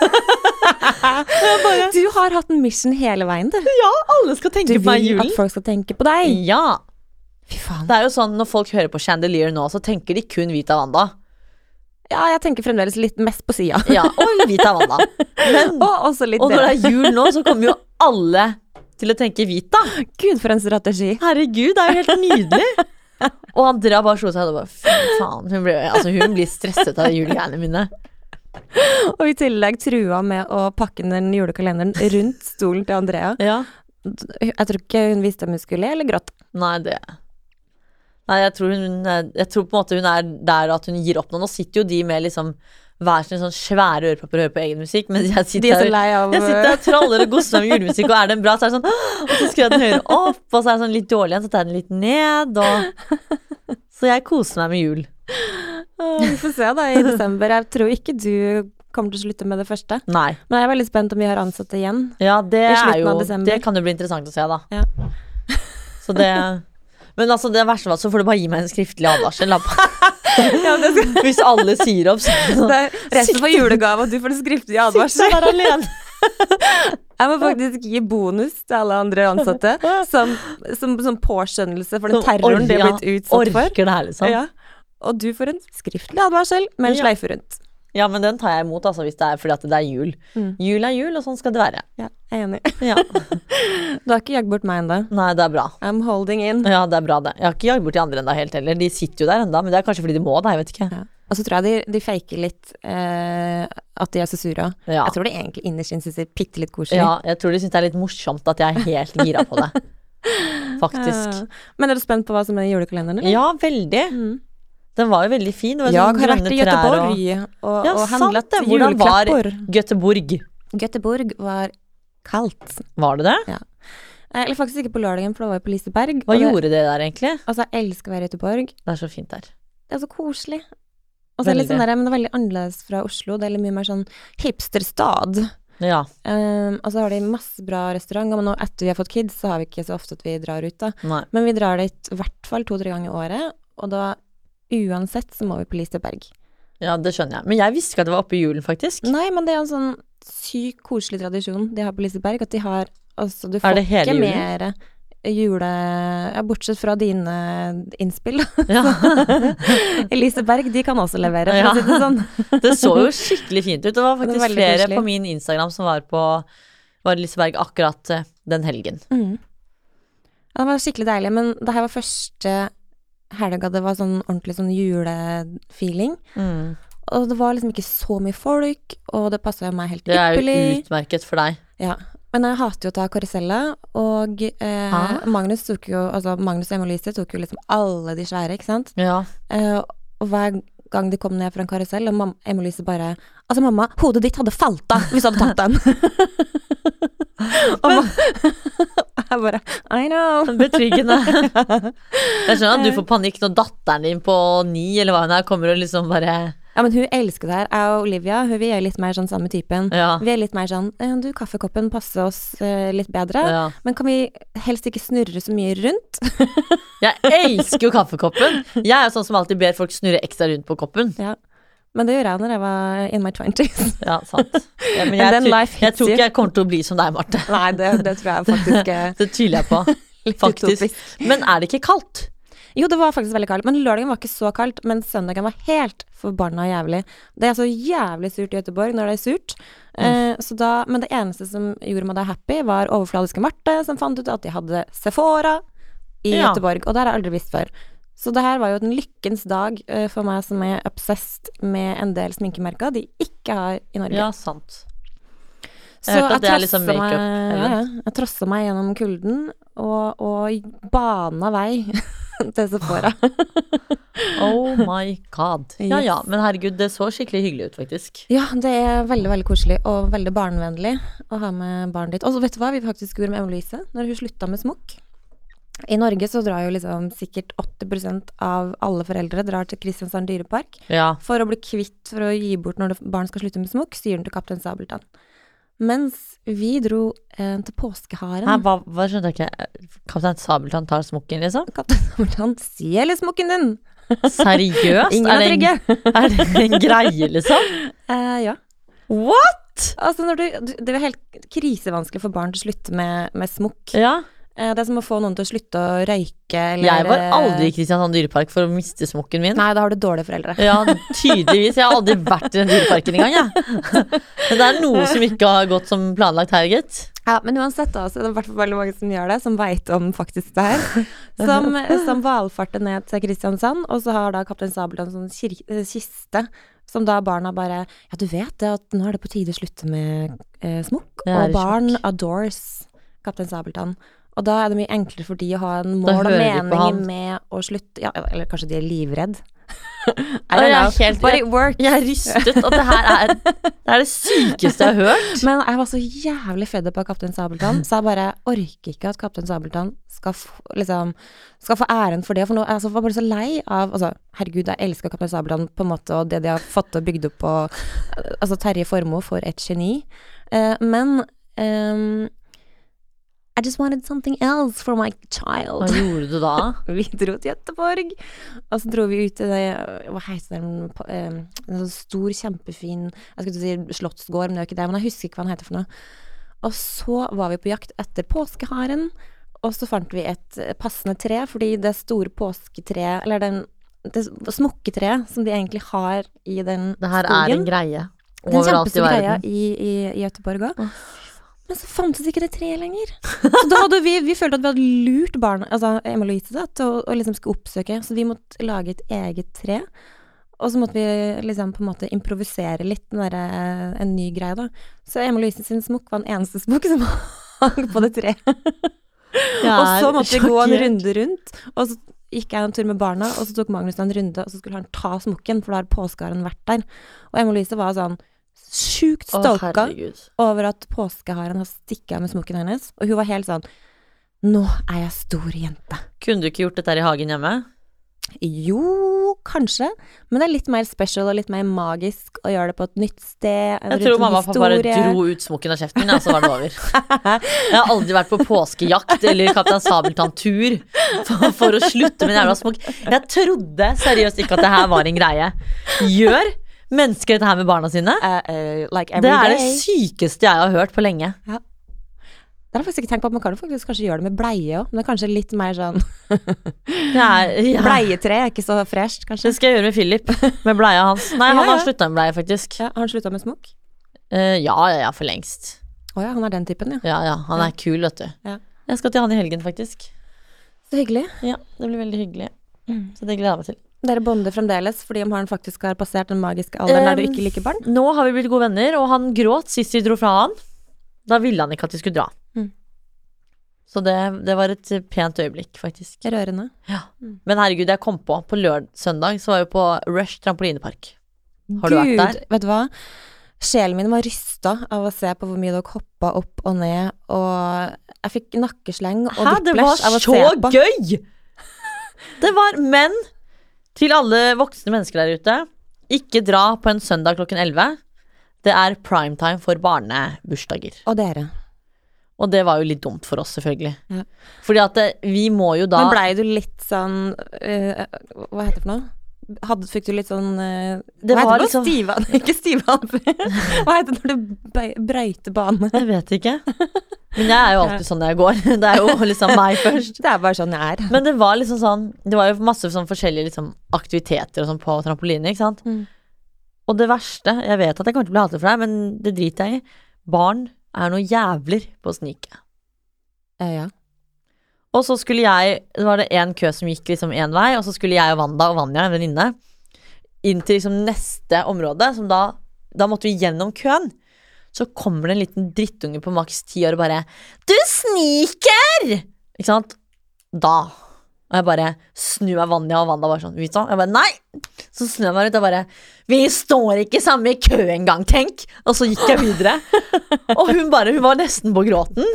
[LAUGHS] bare Du har hatt en mission hele veien, du. Ja, alle skal Du tenke på meg i julen. Du vil at folk skal tenke på deg. Ja. Fy faen. Det er jo sånn når folk hører på Chandelier nå, så tenker de kun Vita Wanda. Ja, jeg tenker fremdeles litt mest på sida. Ja, og Vita Wanda. Men, [LAUGHS] Og og når det det. er jul nå, så kommer jo alle til å tenke Vita. Gud, for en strategi. Herregud, det er jo helt nydelig. [LAUGHS] Og Andrea bare slo seg og bare fy faen. Hun, blir, altså, hun blir stresset av julegreiene mine. Og i tillegg trua med å pakke den julekalenderen rundt stolen til Andrea. Ja. Jeg tror ikke hun visste om hun skulle le eller gråte. Nei, det Nei, jeg tror hun er- Jeg tror på en måte hun er der at hun gir opp nå. Nå sitter jo de med liksom hver sin sånn svære ørepropper og hører på egen musikk, mens jeg De sitter er så lei av Jeg sitter og traller og [LAUGHS] gosser meg med julemusikk, og er den bra, så er det sånn Og så skrur jeg den høyere opp, og så er det sånn litt dårlig igjen, så tar jeg den litt ned, og [LAUGHS] Så jeg koser meg med jul. Vi får se da i desember. Jeg tror ikke du kommer til å slutte med det første. Nei. Men jeg er veldig spent om vi har ansatte igjen. Ja, det I er jo. Det kan jo bli interessant å se, da. Ja. Så det Men altså, det verste var så får du bare gi meg en skriftlig advarsel. [LAUGHS] Ja, Hvis alle sier opp, så resten får julegave, og du får en skriftlig advarsel. der alene. Jeg må faktisk gi bonus til alle andre ansatte, som, som, som påskjønnelse for den terroren de er har blitt utsatt for. Orker det her, liksom. Ja. Og du får en skriftlig advarsel med en Ja. sleife rundt. Ja, men den tar jeg imot, altså, hvis det er fordi at det er jul. Mm. Jul er jul, og sånn skal det være. Ja, jeg er enig. Ja. [LAUGHS] Du har ikke jagd bort meg ennå. Nei, det er bra. I'm holding in. Ja, det er bra, det. Jeg har ikke jagd bort de andre ennå helt heller. De sitter jo der ennå, men det er kanskje fordi de må det, jeg vet ikke. Ja. Og så tror jeg de, de faker litt eh, at de er så sure. Ja. Jeg tror de egentlig innerst inne syns det er bitte litt koselig. ja, jeg tror de syns det er litt morsomt at jeg er helt gira på det. [LAUGHS] Faktisk. Ja. Men er du spent på hva som er i julekalenderen? eller? Ja, veldig. Mm. Den var jo veldig fin. Det var Jeg sånn grønne i trær Göteborg og og, Ja, og sant handlet det. Hvordan var-. Göteborg. Göteborg var kaldt. Var det det? Ja. Eller faktisk ikke på lørdagen, for det var jo på Liseberg. Hva det, gjorde det der egentlig? Altså, jeg elsker å være i Göteborg. Det er så fint der. Det er så koselig. Og så er det litt sånn der, men det er veldig annerledes fra Oslo. Det er litt mye mer sånn hipsterstad. Ja. Um, og så har de masse bra restauranter, men nå etter vi har fått kids, så har vi ikke så ofte at vi drar ut, da. Nei. Men vi drar dit i hvert fall to-tre ganger i året, og da uansett så må vi på Liseberg. Ja, det skjønner jeg. Men jeg visste ikke at det var oppe i julen, faktisk. Nei, men det er en sånn sykt koselig tradisjon de har på Liseberg, at de har Altså, du får det ikke mer jule... Ja, bortsett fra dine innspill, da. [LAUGHS] Ja. [LAUGHS] Liseberg, de kan også levere, for Ja. å si det sånn. [LAUGHS] Det så jo skikkelig fint ut. Det var Det faktisk veldig flere koselig. på min Instagram som var på var Liseberg akkurat eh, den helgen. Mm. Ja, det var skikkelig deilig, men det her var første helga det var sånn ordentlig sånn julefeeling. Og det var liksom ikke så mye folk, og det passa jo meg helt Det er jo utmerket for deg. Ja. Men jeg hater jo å ta karusella, og eh, Ah. Magnus tok jo Altså Magnus og Emma-Lise tok jo liksom alle de svære, ikke sant? Ja. Eh, og hver gang de kom ned fra en karusell, og Emma-Lise bare Altså, mamma, hodet ditt hadde falt av hvis du hadde tatt den. [LAUGHS] ma- [LAUGHS] jeg bare I know. [LAUGHS] Betryggende. Jeg skjønner at du får panikk når datteren din på ni eller hva hun er, kommer og liksom bare Ja, men hun elsker det her. Jeg og Olivia hun, vi er litt mer sånn samme typen. Ja. Vi er litt mer sånn «Eh, Du, kaffekoppen passer oss uh, litt bedre. ja. Men kan vi helst ikke snurre så mye rundt? Jeg elsker jo kaffekoppen! Jeg er sånn som alltid ber folk snurre ekstra rundt på koppen. ja. Men det gjorde jeg når jeg var in my twenties. [LAUGHS] Ja, sant. Ja, men jeg, tror- jeg tror ikke jeg kommer til å bli som deg, Marte. Nei, det, det tror jeg faktisk [LAUGHS] Det tviler jeg på. [LAUGHS] Faktisk. Men er det ikke kaldt? Jo, det var faktisk veldig kaldt. Men lørdagen var ikke så kaldt. Men søndagen var helt forbanna jævlig. Det er så jævlig surt i Göteborg når det er surt. Eh, så da, men det eneste som gjorde meg da happy, var overfladiske Marte, som fant ut at de hadde Sephora i Ja. Göteborg. Og det har jeg aldri visst før. Så det her var jo en lykkens dag eh, for meg som er obsessed med en del sminkemerker de ikke har i Norge. Ja, sant. Så Jeg trossa liksom meg-? Ja, ja. Jeg meg gjennom kulden og, og bana vei [LAUGHS] til Sephora. [LAUGHS] Oh my god. Ja ja, men herregud, det så skikkelig hyggelig ut, faktisk. Ja, det er veldig veldig koselig og veldig barnevennlig å ha med barnet ditt. Og så vet du hva vi faktisk gjorde med Emma-Louise når hun slutta med smokk? I Norge så drar jo liksom sikkert 80% av alle foreldre drar til Kristiansand dyrepark Ja. for å bli kvitt for å gi bort når barn skal slutte med smokk, sier den til Kaptein Sabeltann. Mens vi dro eh, til påskeharen Hæ, hva, hva skjønte jeg ikke? Kaptein Sabeltann tar smokken, liksom? [LAUGHS] Kaptein Sabeltann, stjeler smokken din! Seriøst? Ingen er, det en, trygge! [LAUGHS] er det en greie, liksom? Eh, ja. What?! Altså du, det er helt krisevanskelig for barn til å slutte med, med smokk. Ja. Eh, Det er som å få noen til å slutte å røyke eller Jeg var aldri i Kristiansand dyrepark for å miste smokken min. Nei, da har du dårlige foreldre. Ja, tydeligvis. Jeg har aldri vært i den dyreparken engang, jeg. [LAUGHS] Men det er noe som ikke har gått som planlagt her, gitt. Ja, men uansett, da, så er det i hvert fall veldig mange som gjør det, som veit om faktisk det her. Som, som valfarter ned til Kristiansand, og så har da Kaptein Sabeltann sånn eh, kiste. Som da barna bare Ja, du vet det at nå er det på tide å slutte med eh, smokk. Og barn adores Kaptein Sabeltann. Og da er det mye enklere for de å ha en mål og mening med å slutte Ja, eller kanskje de er livredd. [LAUGHS] Jeg er helt- worked. Jeg er rystet, og det her er [LAUGHS] det, er det sykeste jeg har hørt. [LAUGHS] Men jeg var så jævlig fed up av Kaptein Sabeltann, så jeg bare orker ikke at Kaptein Sabeltann skal liksom, skal få æren for det. For nå, jeg var bare så lei av altså, Herregud, jeg elsker Kaptein Sabeltann på en måte, og det de har fått og bygd opp på Altså, Terje Formoe, for et geni. Uh, men ehm, I just wanted something else for my child. Hva gjorde du da? [LAUGHS] Vi dro til Göteborg, og så dro vi ut til det Hva heter eh, En sånn stor, kjempefin Jeg skulle si slottsgård, men det er jo ikke det. Men jeg husker ikke hva den heter for noe. Og så var vi på jakt etter påskeharen, og så fant vi et passende tre, fordi det store påsketreet, eller den det smokketreet som de egentlig har i den Det her skogen er en greie. Det er en i kjempestor greie i, i, i Göteborg òg. Men så fantes ikke det treet lenger. Så da hadde vi, vi følte at vi hadde lurt barna, altså Emma Louise, da, til å, å liksom skulle oppsøke. Så vi måtte lage et eget tre. Og så måtte vi liksom på en måte improvisere litt, den derre en ny greie, da. Så Emma Louise sin smokk var den eneste smokk som [LAUGHS] hang på det treet. Og så måtte vi gå en runde rundt. Og så gikk jeg en tur med barna, og så tok Magnus en runde, og så skulle han ta smokken, for da har påskeharen vært der. Og Emma Louise var sånn sjukt stolka over at påskeharen har stikket av med smokken hennes. Og hun var helt sånn Nå er jeg stor jente. Kunne du ikke gjort dette her i hagen hjemme? Jo, kanskje. Men det er litt mer special og litt mer magisk å gjøre det på et nytt sted. Jeg tror mamma og pappa bare dro ut smokken av kjeften min, og så var det over. Jeg har aldri vært på påskejakt eller Kaptein Sabeltann-tur for, for å slutte med en jævla smokk. Jeg trodde seriøst ikke at det her var en greie. Gjør mennesker dette her med barna sine? Uh, uh, like Det er det sykeste jeg har hørt på lenge. Det har jeg faktisk ikke tenkt på. Man kan faktisk kanskje gjøre det med bleie òg, men det er kanskje litt mer sånn [LAUGHS] er, [LAUGHS] ja. Bleietre er ikke så fresht, kanskje. Det skal jeg gjøre med Philip, med bleia hans. Nei, Ja, han har ja. slutta med bleie, faktisk. Ja, har han slutta med smokk? Uh, ja, ja, ja, for lengst. Å ja, han er den typen, ja. Ja, ja, han er kul, vet du. Ja. Jeg skal til han i helgen, faktisk. Så hyggelig. Ja, det blir veldig hyggelig. Mm. Så det gleder jeg meg til. Dere bonder fremdeles fordi om han faktisk har passert den magiske alderen der du Um, ikke liker barn? Nå har vi blitt gode venner, og han gråt sist vi dro fra han. Da ville han ikke at vi skulle dra. Mm. Så det, det var et pent øyeblikk, faktisk. Rørende. Men herregud, jeg kom på På lørdag søndag så var jeg på Rush trampolinepark. Har du vært der? Vet du hva? Sjelen min var rysta av å se på hvor mye dere hoppa opp og ned, og jeg fikk nakkesleng og Hæ, det var whiplash av å så se på. gøy! [LAUGHS] Det var Men til alle voksne mennesker der ute, ikke dra på en søndag klokken 11. Det er primetime for barnebursdager. Og dere. Og det var jo litt dumt for oss, selvfølgelig. Ja. Fordi at vi må jo da Men blei du litt sånn uh, Hva heter det for noe? Hadde, fikk du litt sånn uh, Det Hva heter det? liksom- Stive [LAUGHS] Ikke stive ansikt. [LAUGHS] Hva heter det når du brøyter bane? Jeg vet ikke. Men jeg er jo alltid [LAUGHS] sånn når jeg går. Det er jo liksom meg først. Det er bare sånn jeg er. Men det var liksom sånn Det var jo masse sånn forskjellige liksom, aktiviteter og sånn på trampoline, ikke sant. Mm. Og det verste Jeg vet at jeg kommer til å bli hatet for deg, men det driter jeg i. Barn er noe jævler på å snike. Eh, ja. Og så skulle jeg Det var det én kø som gikk liksom én vei, og så skulle jeg og Wanda og Vanja, en venninne, inn til liksom neste område, som da Da måtte vi gjennom køen. Så kommer det en liten drittunge på maks ti år og bare 'Du sniker!' Ikke sant? Da. Og jeg bare snur meg Vanja, og Wanda bare sånn hva? Jeg bare nei! Så snur jeg meg ut og bare Vi står ikke samme i kø engang, tenk! Og så gikk jeg videre. [LAUGHS] Og hun bare Hun var nesten på gråten.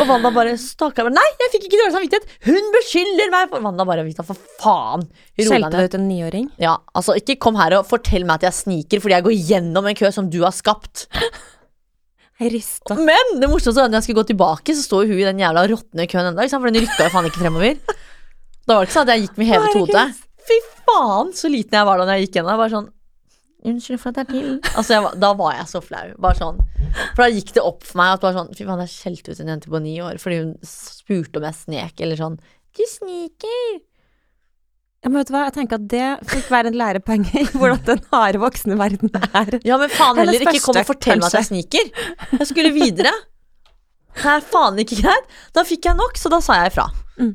Og Wanda bare stakkar Nei, jeg fikk ikke dårlig samvittighet! Hun beskylder meg for Wanda bare Vita, for faen! Skjelte du ut en niåring? Ja, altså ikke kom her og fortell meg at jeg sniker fordi jeg går gjennom en kø som du har skapt. Rista. Men det morsomste var at når jeg skulle gå tilbake, så står hun i den jævla råtne køen ennå, for den rykka jo faen ikke fremover. Da var det ikke sånn at jeg gikk med hevet hode. Fy faen, så liten jeg var da når jeg gikk gjennom. Bare sånn Unnskyld for at jeg er til. Altså, jeg, da var jeg så flau. Bare sånn. For da gikk det opp for meg at bare sånn Fy faen, jeg skjelte ut en jente på ni år fordi hun spurte om jeg snek, eller sånn Du sniker. Ja, men vet du hva, jeg tenker at det fikk være en lærepoeng i hvordan den harde voksne verden er. Ja, men faen heller ikke kom og fortell meg at jeg sniker. Jeg skulle videre. Det er faen ikke greit. Da fikk jeg nok, så da sa jeg ifra. Mm.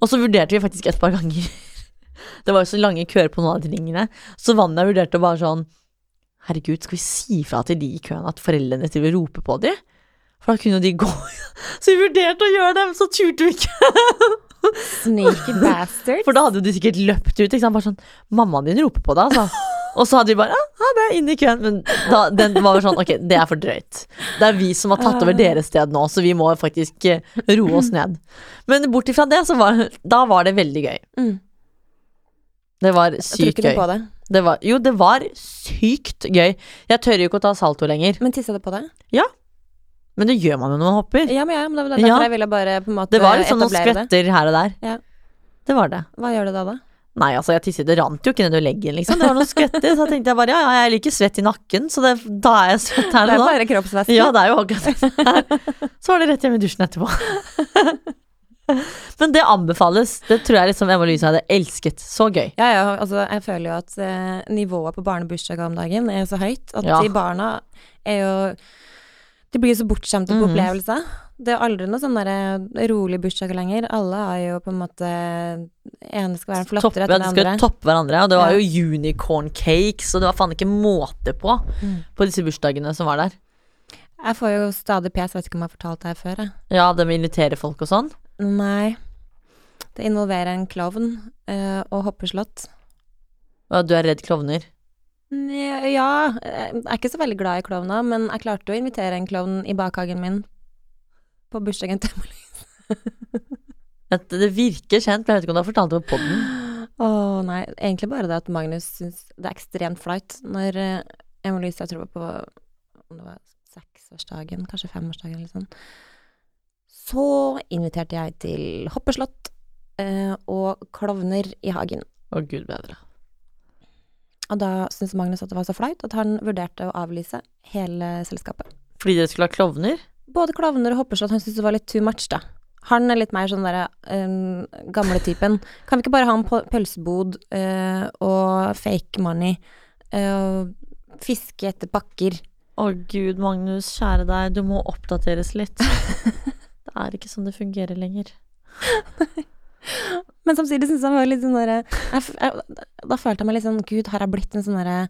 Og så vurderte vi faktisk et par ganger. Det var jo så lange køer på noen av de tingene. Så Vanja vurderte bare sånn Herregud, skal vi si fra til de i køen at foreldrene til vil rope på dem? For da kunne jo de gå. [LAUGHS] Så vi vurderte å gjøre det, men så turte vi ikke. Sneaky [LAUGHS] bastards. For da hadde jo de sikkert løpt ut. Ikke sant? Bare sånn Mammaen din roper på deg, altså. Og så hadde vi bare ja, ha det, inn i køen. Men da, den var sånn Ok, det er for drøyt. Det er vi som har tatt over deres sted nå, så vi må faktisk eh, roe oss ned. Men bort ifra det, så var Da var det veldig gøy. Mm. Det var sykt gøy. det. Det var, jo, det var sykt gøy. Jeg tør jo ikke å ta salto lenger. Men tissa du på det? Men det gjør man jo når man hopper. Ja, men ja, men det var derfor Ja. jeg ville bare på en måte Det var liksom noen skvetter her og der. Ja. Det var det. Hva gjør du da, da? Nei, altså, jeg tisset, det rant jo ikke nedover leggen, liksom. Det var noen skvetter. Så tenkte jeg bare ja, ja, jeg liker svett i nakken, så det, da er jeg svett her Det er bare kroppsvæske. Ja, det er jo akkurat det. [LAUGHS] Så var det rett hjem i dusjen etterpå. [LAUGHS] [LAUGHS] Men det anbefales. Det tror jeg liksom Emma Louise hadde elsket. Så gøy. Ja, ja, altså jeg føler jo at eh, nivået på barnebursdager om dagen er så høyt at Ja. de barna er jo De blir jo så bortskjemte på Mhm. opplevelser. Det er aldri noe sånn derre rolig bursdag lenger. Alle har jo på en måte ene skal være en Topp, flottere ja, de den skulle andre. toppe hverandre. Og det var Ja. jo unicorn cakes, og det var faen ikke måte på Mm. på disse bursdagene som var der. Jeg får jo stadig pes, vet ikke om jeg har fortalt det her før, jeg. Ja, de inviterer folk og sånn. Nei. Det involverer en klovn eh, og hoppeslott. Og du er redd klovner. Ja, jeg er ikke så veldig glad i klovner, men jeg klarte å invitere en klovn i bakhagen min på bursdagen til Emily. [LAUGHS] Det virker kjent, men jeg vet ikke om du har fortalt det på poden. Å nei, egentlig bare det at Magnus syns det er ekstremt flaut når uh, Emily jeg tror det var på om det var seksårsdagen, kanskje femårsdagen eller sånn. Så inviterte jeg til hoppeslott eh, og klovner i hagen. Å, gud bedre. Og da syntes Magnus at det var så flaut at han vurderte å avlyse hele selskapet. Fordi dere skulle ha klovner? Både klovner og hoppeslott, han syntes det var litt too much, da. Han er litt mer sånn derre um, gamle typen. Kan vi ikke bare ha en pølsebod uh, og fake money Uh, fiske etter pakker? Å gud, Magnus, kjære deg, du må oppdateres litt. [LAUGHS] det er ikke sånn det fungerer lenger. [LAUGHS] Men samtidig syns jeg var litt sånn derre Da følte jeg meg litt sånn Gud, har jeg blitt en sånn derre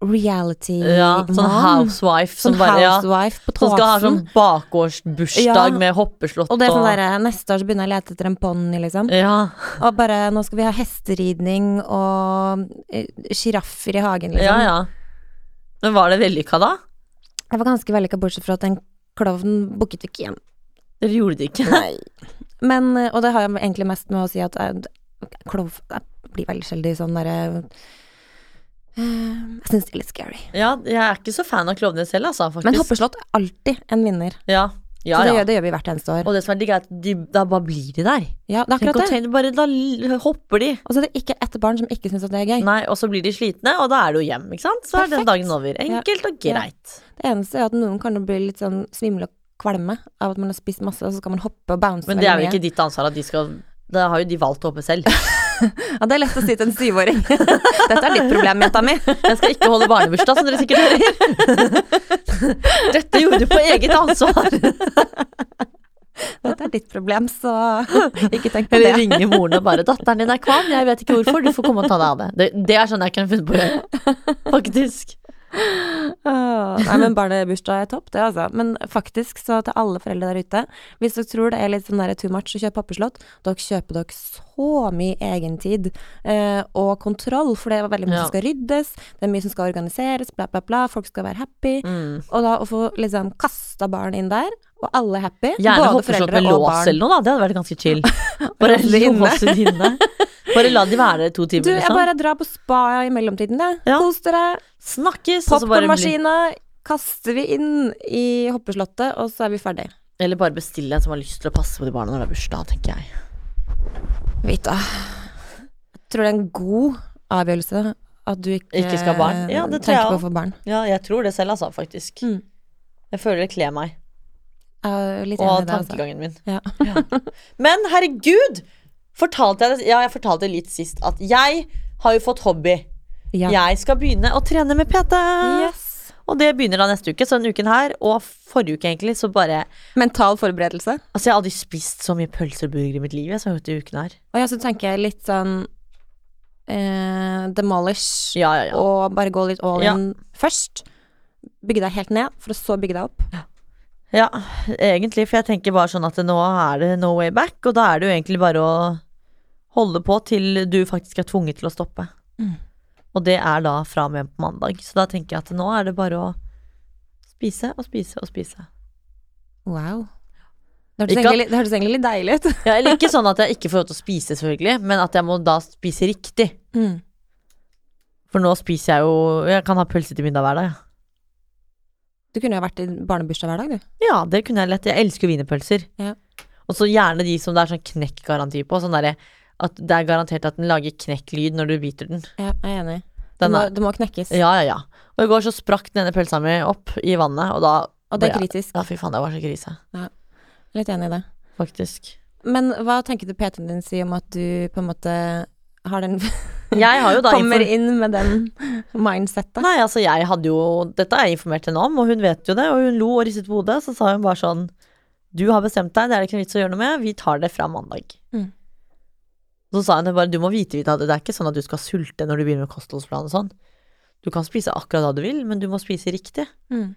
reality Ja, sånn housewife som Sånn bare ja, housewife på Som skal ha sånn bakgårdsbursdag Ja. med hoppeslott og det er sånn derre Neste år så begynner jeg å lete etter en ponni, liksom. Ja, Og bare Nå skal vi ha hesteridning og eh, sjiraffer i hagen, liksom. ja, ja. Men var det vellykka da? Jeg var ganske vellykka, bortsett fra at den klovnen booket vi ikke igjen. Dere gjorde det ikke? Nei. Men, eh, og det har jeg egentlig mest med å si at klovn blir veldig sjelden sånn derre eh, Jeg syns det er litt scary. Ja, jeg er ikke så fan av klovner selv, altså, faktisk. Men hoppeslott er alltid en vinner. Ja, ja, så det, ja. gjør, det gjør vi hvert eneste år. Og det som er digg, er at de, da bare blir de der. Ja, det er akkurat det. bare da hopper de. Og så er det ikke ett barn som ikke syns at det er gøy. Nei, og så blir de slitne, og da er du hjem, ikke sant? Så er den dagen over. Enkelt og Ja. greit. Det eneste er at noen kan bli litt sånn svimle og kvalme av at man har spist masse, og så skal man hoppe og bounce Men det er jo ikke ditt ansvar at de skal Da har jo de valgt å hoppe selv. [LAUGHS] Ja, det er lett å si til en syvåring. [LAUGHS] Dette er ditt problem, jenta mi. Jeg skal ikke holde barnebursdag, som dere sikkert hører. Dette gjorde du på eget ansvar. Dette er ditt problem, så ikke tenk på Eller det. ringe moren og bare 'Datteren din er kvalm, jeg vet ikke hvorfor, du får komme og ta deg av det'. Det, det er sånn jeg kunne funnet på å gjøre. Faktisk. Nei, men barnebursdag er topp, det altså. Men faktisk, så til alle foreldre der ute, hvis dere tror det er litt sånn der too much å kjøpe pappeslott, dere kjøper dere så mye egentid eh, og kontroll, for det er veldig mye Ja. som skal ryddes, det er mye som skal organiseres, bla, bla, bla, folk skal være happy. Mm. Og da å få liksom kasta barn inn der, og alle er happy, Gjerne både hoppeslott foreldre og lås eller noe, da. Det hadde vært ganske chill. [LAUGHS] Bare Låse det inne. Bare la de være to timer, Du, jeg liksom. bare drar på spa i mellomtiden, jeg. Ja. Kos dere. Snakkes, Popkornmaskina kaster vi inn i hoppeslottet, og så er vi ferdig. Eller bare bestille en som har lyst til å passe på de barna når det er bursdag, tenker jeg. Vita. Jeg tror det er en god avgjørelse at du ikke, Ikke skal ha barn. Ja, det tror jeg barn. Ja, jeg tror det selv, altså, faktisk. Mm. Jeg føler det kler meg. Og altså. tankegangen min. Ja. Men herregud! Fortalte jeg det Ja, jeg fortalte litt sist at jeg har jo fått hobby. Ja. Jeg skal begynne å trene med PT. Yes. Og det begynner da neste uke, så denne uken her, og forrige uke egentlig, så bare Mental forberedelse. Altså, jeg har aldri spist så mye pølser og burger i mitt liv, jeg, som jeg har gjort i uken her. Og jeg så tenker jeg litt sånn eh, demolish, Ja, ja, ja. og bare gå litt all Ja. in først. Bygge deg helt ned, for å så bygge deg opp. Ja, egentlig, for jeg tenker bare sånn at nå er det no way back, og da er det jo egentlig bare å holde på til du faktisk er tvunget til å stoppe. Mm. Og det er da fra og med på mandag, så da tenker jeg at nå er det bare å spise og spise og spise. Wow. Det hørtes, egentlig, det egentlig litt deilig ut. Ja, eller ikke sånn at jeg ikke får lov til å [LAUGHS] spise, selvfølgelig, men at jeg må da spise riktig. Mm. For nå spiser jeg jo Jeg kan ha pølse til middag hver dag. ja. Du kunne jo vært i barnebursdag hver dag, du. Ja, det kunne jeg lett. Jeg elsker jo wienerpølser. Ja. Og så gjerne de som det er sånn knekkgaranti på. Sånn derre at det er garantert at den lager knekklyd når du biter den. Ja, jeg er enig. Det Den må, det må knekkes. ja, ja, ja. Og i går så sprakk denne pølsa mi opp i vannet, og da Og det er kritisk. Ja, fy faen, det var så krise. Ja. Litt enig i det. Faktisk. Men hva tenker du PT-en din sier om at du på en måte har den [LAUGHS] Kommer inn med den mindsettet? Nei, altså jeg hadde jo Dette har jeg informert henne om, og hun vet jo det, og hun lo og ristet på hodet. Så sa hun bare sånn Du har bestemt deg, det er det ikke noe vits å gjøre noe med, vi tar det fra mandag. Mm. Så sa hun bare du må vite, Vita, det er ikke sånn at du skal sulte når du begynner med kostholdsplan og sånn. Du kan spise akkurat hva du vil, men du må spise riktig. Mm.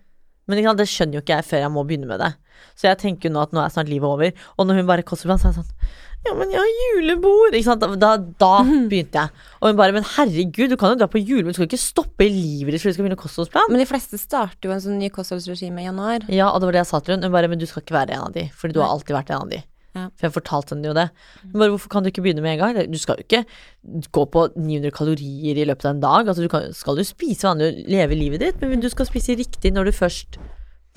Men sant, det skjønner jo ikke jeg før jeg må begynne med det. Så jeg tenker jo nå at nå er snart livet over. Og når hun bare kostholdsplan, så er jeg sånn Ja, men jeg har julebord! Da, da [LAUGHS] begynte jeg. Og hun bare Men herregud, du kan jo dra på julebord, du skal ikke stoppe livet ditt før du skal begynne kostholdsplan. Men de fleste starter jo en sånn ny kostholdsregime i januar. Ja, og det var det jeg sa til hun. Hun bare Men du skal ikke være en av de, fordi du har alltid vært en av de. Ja. For jeg fortalte henne jo det. Bare hvorfor kan du ikke begynne med en gang? Du skal jo ikke gå på 900 kalorier i løpet av en dag. Altså du kan, skal du spise vanlig og leve livet ditt, men du skal spise riktig når du først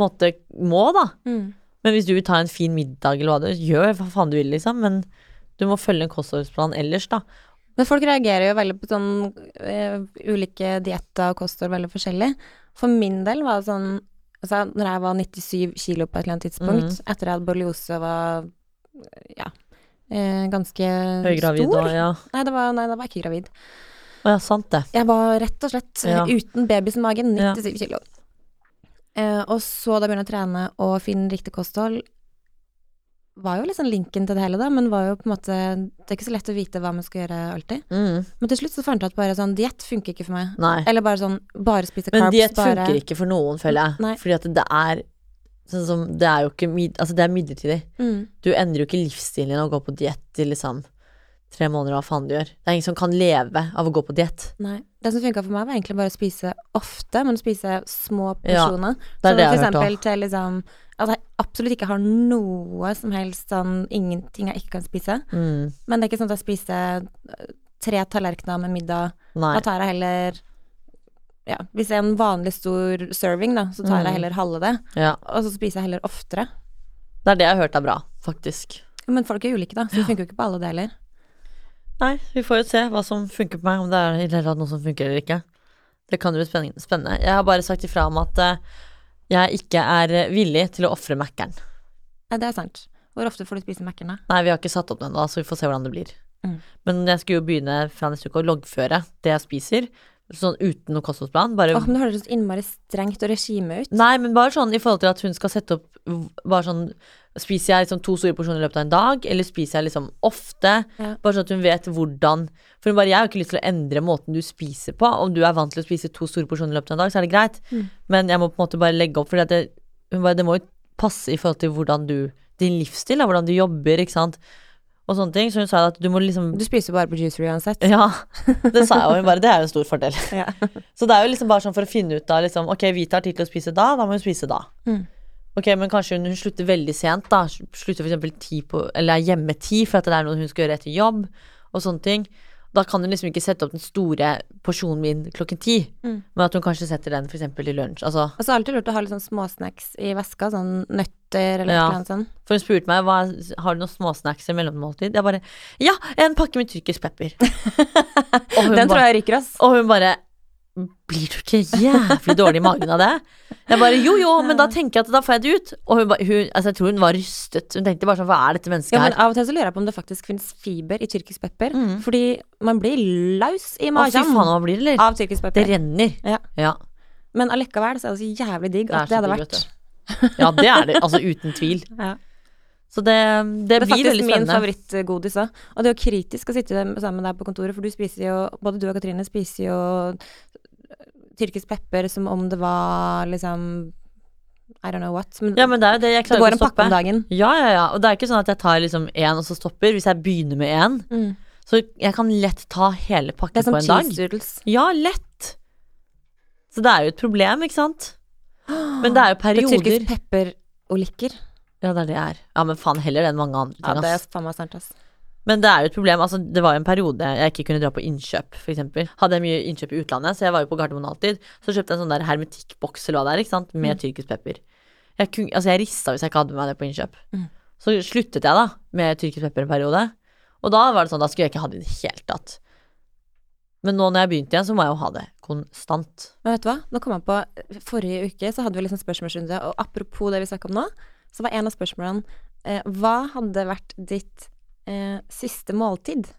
måte må, da. Mm. Men hvis du vil ta en fin middag eller hva du gjør, hva faen du vil, liksom. Men du må følge en kostholdsplan ellers, da. Men folk reagerer jo veldig på sånn uh, ulike dietter og kosthold veldig forskjellig. For min del var det sånn Altså, når jeg var 97 kilo på et eller annet tidspunkt, mm. etter at borreliose og var ja, eh, ganske Høygravid stor ja. Nei, det var, nei, da var jeg ikke gravid. Å ja, sant det. Jeg var rett og slett Ja. uten babys i magen, Ja. 97 kilo. Eh, og så da begynne å trene og finne riktig kosthold, var jo liksom linken til det hele, da, men var jo på en måte Det er ikke så lett å vite hva man skal gjøre alltid. Mm. Men til slutt så fant jeg at bare sånn Diett funker ikke for meg. Nei. Eller bare sånn Bare spise Men carbs. diett bare funker ikke for noen, føler jeg. Nei. Fordi at det er sånn som Det er jo ikke Altså, det er midlertidig. Mm. Du endrer jo ikke livsstilen din av å gå på diett i liksom tre måneder, hva faen du gjør. Det er ingen som kan leve av å gå på diett. Nei. Det som funka for meg, var egentlig bare å spise ofte, men å spise små Ja, porsjoner. Det er det jeg har hørt òg. til liksom At jeg absolutt ikke har noe som helst sånn Ingenting jeg ikke kan spise. Mm. Men det er ikke sånn at jeg spiser øh, tre tallerkener med middag. Nei. Da tar jeg heller Ja, hvis det er en vanlig stor serving, da, så tar Mm. jeg heller halve det. Ja. Og så spiser jeg heller oftere. Det er det jeg har hørt er bra, faktisk. Men folk er ulike, da, så det funker jo ikke på alle deler. Nei, vi får jo se hva som funker på meg, om det er i det hele tatt noe som funker eller ikke. Det kan jo bli spennende. Jeg har bare sagt ifra om at eh, jeg ikke er eh, villig til å ofre Mækkern. Nei, det er sant. Hvor ofte får du spise Mækkern, da? Nei, vi har ikke satt opp den ennå, så vi får se hvordan det blir. Mm. Men jeg skulle jo begynne fra neste uke å loggføre det jeg spiser, sånn uten noe kostholdsplan. Bare Åh, men det høres så innmari strengt og regime ut. Nei, men bare sånn i forhold til at hun skal sette opp Bare sånn Spiser jeg liksom to store porsjoner i løpet av en dag, eller spiser jeg liksom ofte? Ja. Bare sånn at hun vet hvordan For hun bare, jeg har ikke lyst til å endre måten du spiser på. Om du er vant til å spise to store porsjoner i løpet av en dag, så er det greit. Mm. Men jeg må på en måte bare legge opp, for det, hun bare, det må jo passe i forhold til hvordan du Din livsstil, da, hvordan du jobber, ikke sant. Og sånne ting. Så hun sa at du må liksom Du spiser bare på juicer uansett. Ja, [LAUGHS] det sa jeg, og hun bare Det er jo en stor fordel. Ja. Så det er jo liksom bare sånn for å finne ut av liksom, Ok, vi tar tid til å spise da, da må hun spise da. Mm. Ok, men kanskje hun, hun slutter veldig sent, da. Slutter eksempel ti på Eller er hjemme ti for at det er noe hun skal gjøre etter jobb, og sånne ting. Da kan hun liksom ikke sette opp den store porsjonen min klokken ti, Mm. men at hun kanskje setter den for eksempel i lunsj. Altså, altså så alltid lurt å ha litt sånn småsnacks i veska, sånn nøtter eller Ja. noe sånt. for hun spurte meg hva, har du noen småsnacks i mellommåltid. Jeg bare ja, en pakke med tyrkisk pepper. [LAUGHS] Den bare, tror jeg ryker, ass. Og hun bare Blir du ikke jævlig dårlig i magen av det? Jeg bare jo jo, men da tenker jeg at da får jeg det ut. Og hun, hun altså jeg tror hun var rystet. Hun tenkte bare sånn hva er dette mennesket her? Ja, men av og til så lurer jeg på om det faktisk finnes fiber i tyrkisk pepper. Mm. Fordi man blir laus i Å, fy magen faen, man blir det, eller? av tyrkisk pepper. Det renner. Ja. Ja. Men allikevel så er det så jævlig digg at det, det hadde vært. Ja, det er det. Altså uten tvil. [LAUGHS] Ja. Så det, det, Det er faktisk min favorittgodis òg. Og det er jo kritisk å sitte sammen med deg på kontoret, for du spiser jo Både du og Katrine spiser jo tyrkisk pepper som om det var liksom I don't know what. Men Ja, men det er det jeg det går en pakke om dagen. Ja, ja, ja. Og det er ikke sånn at jeg tar liksom én og så stopper. Hvis jeg begynner med én, Mm. så jeg kan lett ta hele pakken på en dag. Det er cheese doodles. Ja, lett. Så det er jo et problem, ikke sant? Men det er jo [GASPS] Det er perioder. tyrkisk pepper og likker. Ja, det er det jeg er. Ja, men faen heller det enn mange andre ting Ja, det er faen meg sant, ass. Men det er jo et problem. Altså, det var jo en periode jeg ikke kunne dra på innkjøp, eksempel. Hadde jeg mye innkjøp i utlandet, så jeg var jo på Gardermoen alltid. Så kjøpte jeg en sånn der hermetikkboks eller hva det er, ikke sant, med Mm. tyrkisk pepper. Jeg, kun, altså, jeg rista hvis jeg ikke hadde med meg det på innkjøp. Mm. Så sluttet jeg da med tyrkisk pepper en periode. Og da var det sånn, da skulle jeg ikke ha det i det hele tatt. Men nå når jeg begynte igjen, så må jeg jo ha det konstant. Men vet du hva? Nå kom jeg på Forrige uke så hadde vi liksom spørsmålsrunde, og apropos det vi snakka om nå, så var en av spørsmålene eh, Hva hadde vært ditt eh, siste måltid?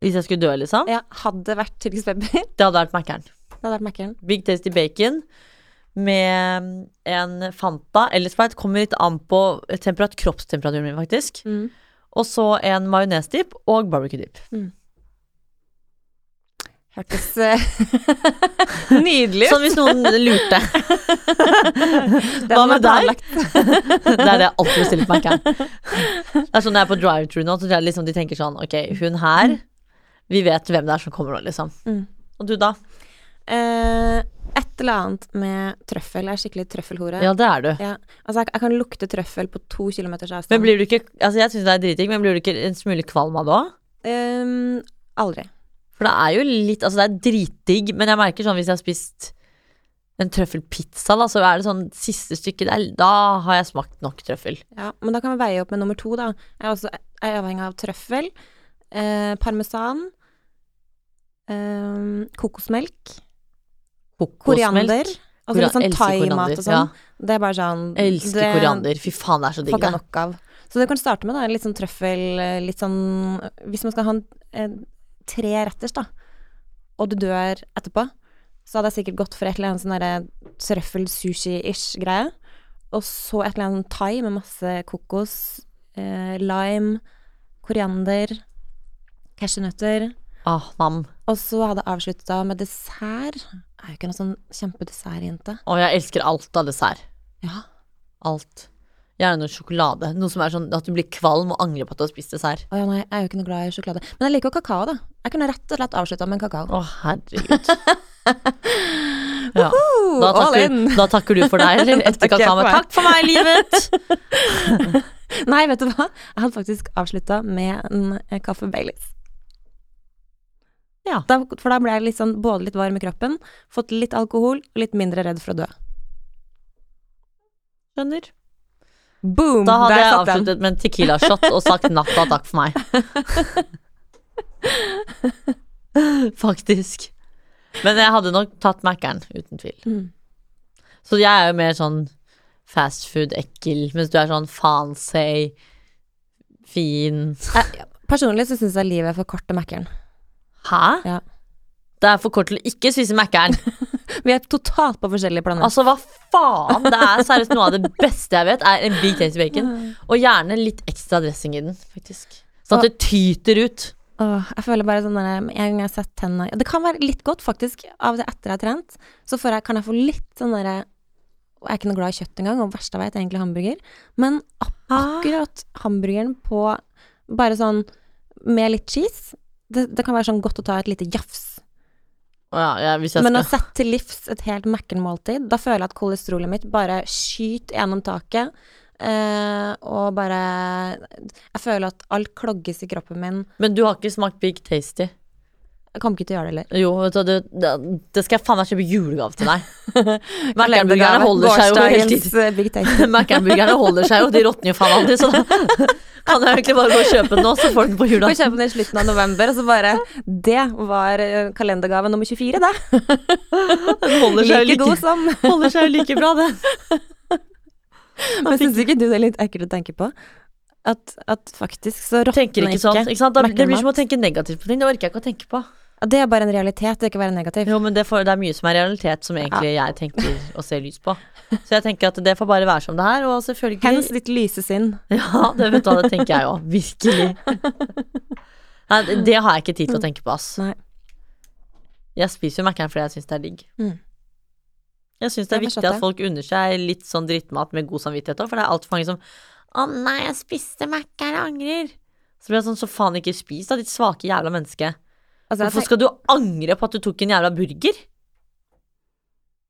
Hvis jeg skulle dø, liksom. Ja, hadde vært tyrkisk pepper. det Det hadde vært Mækkern. hadde vært Mækkern. Big Tasty Bacon med en Fanta eller Sprite. Kommer litt an på temperat kroppstemperaturen min, faktisk. Mm. Og så en majonesdip og barbecue-dip. Hørtes eh, [LAUGHS] nydelig ut. Sånn hvis noen lurte. [LAUGHS] Hva med deg? [LAUGHS] Det er det jeg alltid stiller på Mækkern. Det er sånn når jeg er på drive-thru nå, så liksom de tenker sånn Ok, hun her Vi vet hvem det er som kommer nå, liksom. Mm. Og du, da? Eh, et eller annet med trøffel. Jeg er skikkelig trøffelhore. Ja, det er du. Ja, altså jeg, jeg kan lukte trøffel på to kilometers avstand. Men blir du ikke Altså, jeg syns det er dritdigg, men blir du ikke en smule kvalm av det òg? Ehm, aldri. For det er jo litt Altså, det er dritdigg, men jeg merker sånn hvis jeg har spist en trøffelpizza, da, så er det sånn siste stykket der, da har jeg smakt nok trøffel. Ja, men da kan vi veie opp med nummer to, da. Jeg er, også, er avhengig av trøffel, eh, parmesan, eh, kokosmelk, koriander. Altså litt sånn thaimat og sånn. Det er bare sånn Ja, elsker det koriander. Fy faen, det er så digg. Det. nok av. Så det du kan starte med, da, litt sånn trøffel, eh, litt sånn Hvis man skal ha en, eh, tre retters, da, og du dør etterpå, så hadde jeg sikkert gått for et eller annet sånn derre trøffel-sushi-ish greie. Og så et eller annet thai med masse kokos, eh, lime, koriander, cashewnøtter. Ah, nam. Og så hadde jeg avslutta med dessert. Jeg er jo ikke noen sånn kjempedessertjente. Og jeg elsker alt av dessert. Ja. Alt. Gjerne noe sjokolade. Noe som er sånn at du blir kvalm og angrer på at du har spist dessert. Å ja, nei, jeg er jo ikke noe glad i sjokolade. Men jeg liker jo kakao, da. Jeg kunne rett og slett avslutta med en kakao. Å, herregud. [LAUGHS] Ja. Da, takker, da takker du for deg, eller? [LAUGHS] Etter takker kakao. for. Takk for meg, livet! [LAUGHS] Nei, vet du hva? Jeg hadde faktisk avslutta med en eh, kaffe Baileys. Ja. Da, for da ble jeg sånn, både litt varm i kroppen, fått litt alkohol og litt mindre redd for å dø. Skjønner. Boom! Da hadde jeg avsluttet den. med en tequila-shot og sagt natta takk for meg. [LAUGHS] Faktisk. Men jeg hadde nok tatt Mækkern, uten tvil. Mm. Så jeg er jo mer sånn fast food-ekkel, mens du er sånn fancy, fin Jeg, personlig så syns jeg livet er for kort til Mækkern. Hæ? Ja. Det er for kort til å ikke spise Mækkern. [LAUGHS] Vi er totalt på forskjellige planeter. Altså, hva faen? Det er seriøst noe av det beste jeg vet, er en big tasty bacon. Og gjerne litt ekstra dressing i den, faktisk. Sånn at det tyter ut. Åh, jeg føler bare sånn der, En gang jeg har sett tennene Det kan være litt godt, faktisk. Av og til etter jeg har trent, så jeg, kan jeg få litt sånn derre Jeg er ikke noe glad i kjøtt engang, og verst jeg vet, er egentlig hamburger. Men akkurat akkurat hamburgeren på bare sånn med litt cheese, det, det kan være sånn godt å ta et lite jafs. Ja, ja, jeg Men å sette til livs et helt Mækkern-måltid, da føler jeg at kolesterolet mitt bare skyter gjennom taket. Eh, og bare Jeg føler at alt klogges i kroppen min. Men du har ikke smakt Big Tasty? Jeg kommer ikke til å gjøre det heller. Jo, vet du, det, det, skal jeg faen meg kjøpe julegave til deg. [LAUGHS] Mækkernburgerne holder seg jo hele tiden. Big [LAUGHS] holder seg jo, de råtner jo faen aldri, så da [LAUGHS] kan jeg egentlig bare gå og kjøpe den nå, så får du den på Får julaften. kjøpe den i slutten av november, og så bare Det var eh, kalendergave nummer 24, det. Den holder seg Like god like, som. holder seg jo like bra, det. Men syns ikke du det er litt ekkelt å tenke på? At, at faktisk så råtner Tenker ikke sånn, ikke sant? Da, det blir som å tenke negativt på ting, det orker jeg ikke å tenke på. Ja, Det er bare en realitet, det ikke være negativ. Jo, men det, får, det er mye som er realitet som egentlig jeg tenker å se lys på. Så jeg tenker at det får bare være som det er, og selvfølgelig Hens litt lyse sinn. Ja, det vet du hva, det tenker jeg òg. Virkelig. Nei, det- det har jeg ikke tid til å tenke på, ass. Nei. Jeg spiser jo Mækkern fordi jeg syns det er digg. Mm. Jeg syns det er Jeg viktig at folk unner seg litt sånn drittmat med god samvittighet òg, for det er altfor mange som Å nei, jeg spiste Mækkern, jeg angrer. Så blir jeg sånn, så faen ikke spis, da, ditt svake jævla menneske. Altså, Hvorfor skal du angre på at du tok en jævla burger?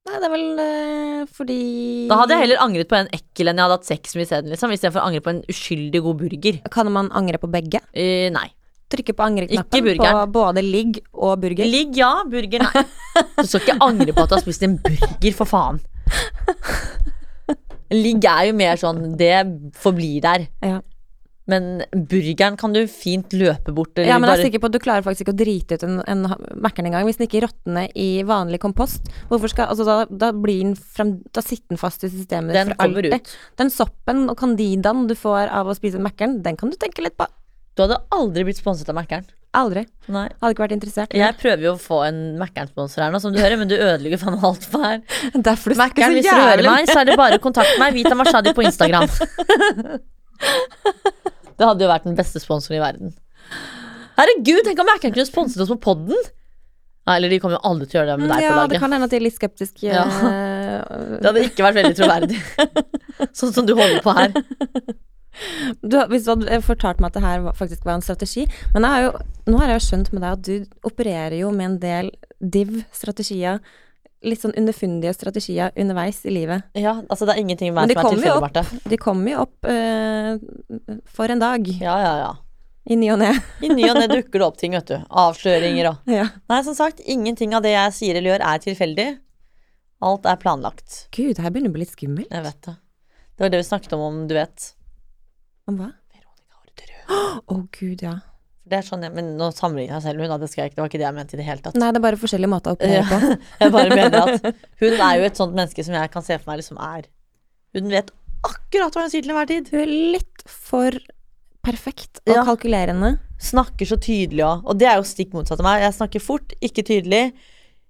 Nei, det er vel øh, fordi Da hadde jeg heller angret på en ekkel enn jeg hadde hatt sex med isteden, liksom, istedenfor å angre på en uskyldig god burger. Kan man angre på begge? Uh, nei. Trykke på angreknappen på både ligg og burger? Ligg, ja. Burger, nei. Du skal ikke angre på at du har spist en burger, for faen. [LAUGHS] Ligg er jo mer sånn Det forblir der. Ja. Men burgeren kan du fint løpe bort. Eller Ja, men jeg er sikker på at du klarer faktisk ikke å drite ut en, en Mækkern engang. Hvis den ikke råtner i vanlig kompost, hvorfor skal Altså, da, da blir den frem Da sitter den fast i systemet den for alltid. ut. Den soppen og candidaen du får av å spise Mækkern, den kan du tenke litt på. Du hadde aldri blitt sponset av Mækkern. Aldri. Nei. Hadde ikke vært interessert. Jeg prøver jo å få en Mækkern-sponsor her nå, som du hører, men du ødelegger faen alt for her. [LAUGHS] Derfor du Mækkern, hvis du hører meg, så er det bare kontakt meg. Vita Mashadi på Instagram. [LAUGHS] Det hadde jo vært den beste sponsoren i verden. Herregud, tenk om Mækkern kunne sponset oss på podden! Nei, eller de kommer jo aldri til å gjøre det med deg på Ja, det kan hende at de er litt skeptiske. Ja. eh, Det hadde ikke vært veldig troverdig. [LAUGHS] sånn som du holder på her. Du, hvis du hadde fortalt meg at det her faktisk var en strategi Men har jo, nå har jeg jo skjønt med deg at du opererer jo med en del div-strategier. Litt sånn underfundige strategier underveis i livet. Ja, altså det er ingenting de som er tilfeldig. Marte. De kommer jo opp uh, for en dag. Ja, ja, ja. I ny og ne. I ny og ne dukker det opp ting, vet du. Avsløringer og [LAUGHS] Ja. Nei, som sagt, ingenting av det jeg sier eller gjør, er tilfeldig. Alt er planlagt. Gud, det her begynner å bli litt skummelt. Jeg vet det. Det var det vi snakket om, om du vet. Om hva? Veronica Orderud. [GASPS] Å, gud, ja. Det er sånn, jeg- men nå sammenligner jeg selv hun, da. Det, skal jeg ikke, det var ikke det jeg mente i det hele tatt. Nei, det er bare forskjellige måter å operere på. [LAUGHS] Jeg bare mener at hun er jo et sånt menneske som jeg kan se for meg liksom er Hun vet akkurat hva hun sier til enhver tid. Hun er litt for perfekt og Ja. kalkulerende. Snakker så tydelig òg. Og det er jo stikk motsatt av meg. Jeg snakker fort, ikke tydelig.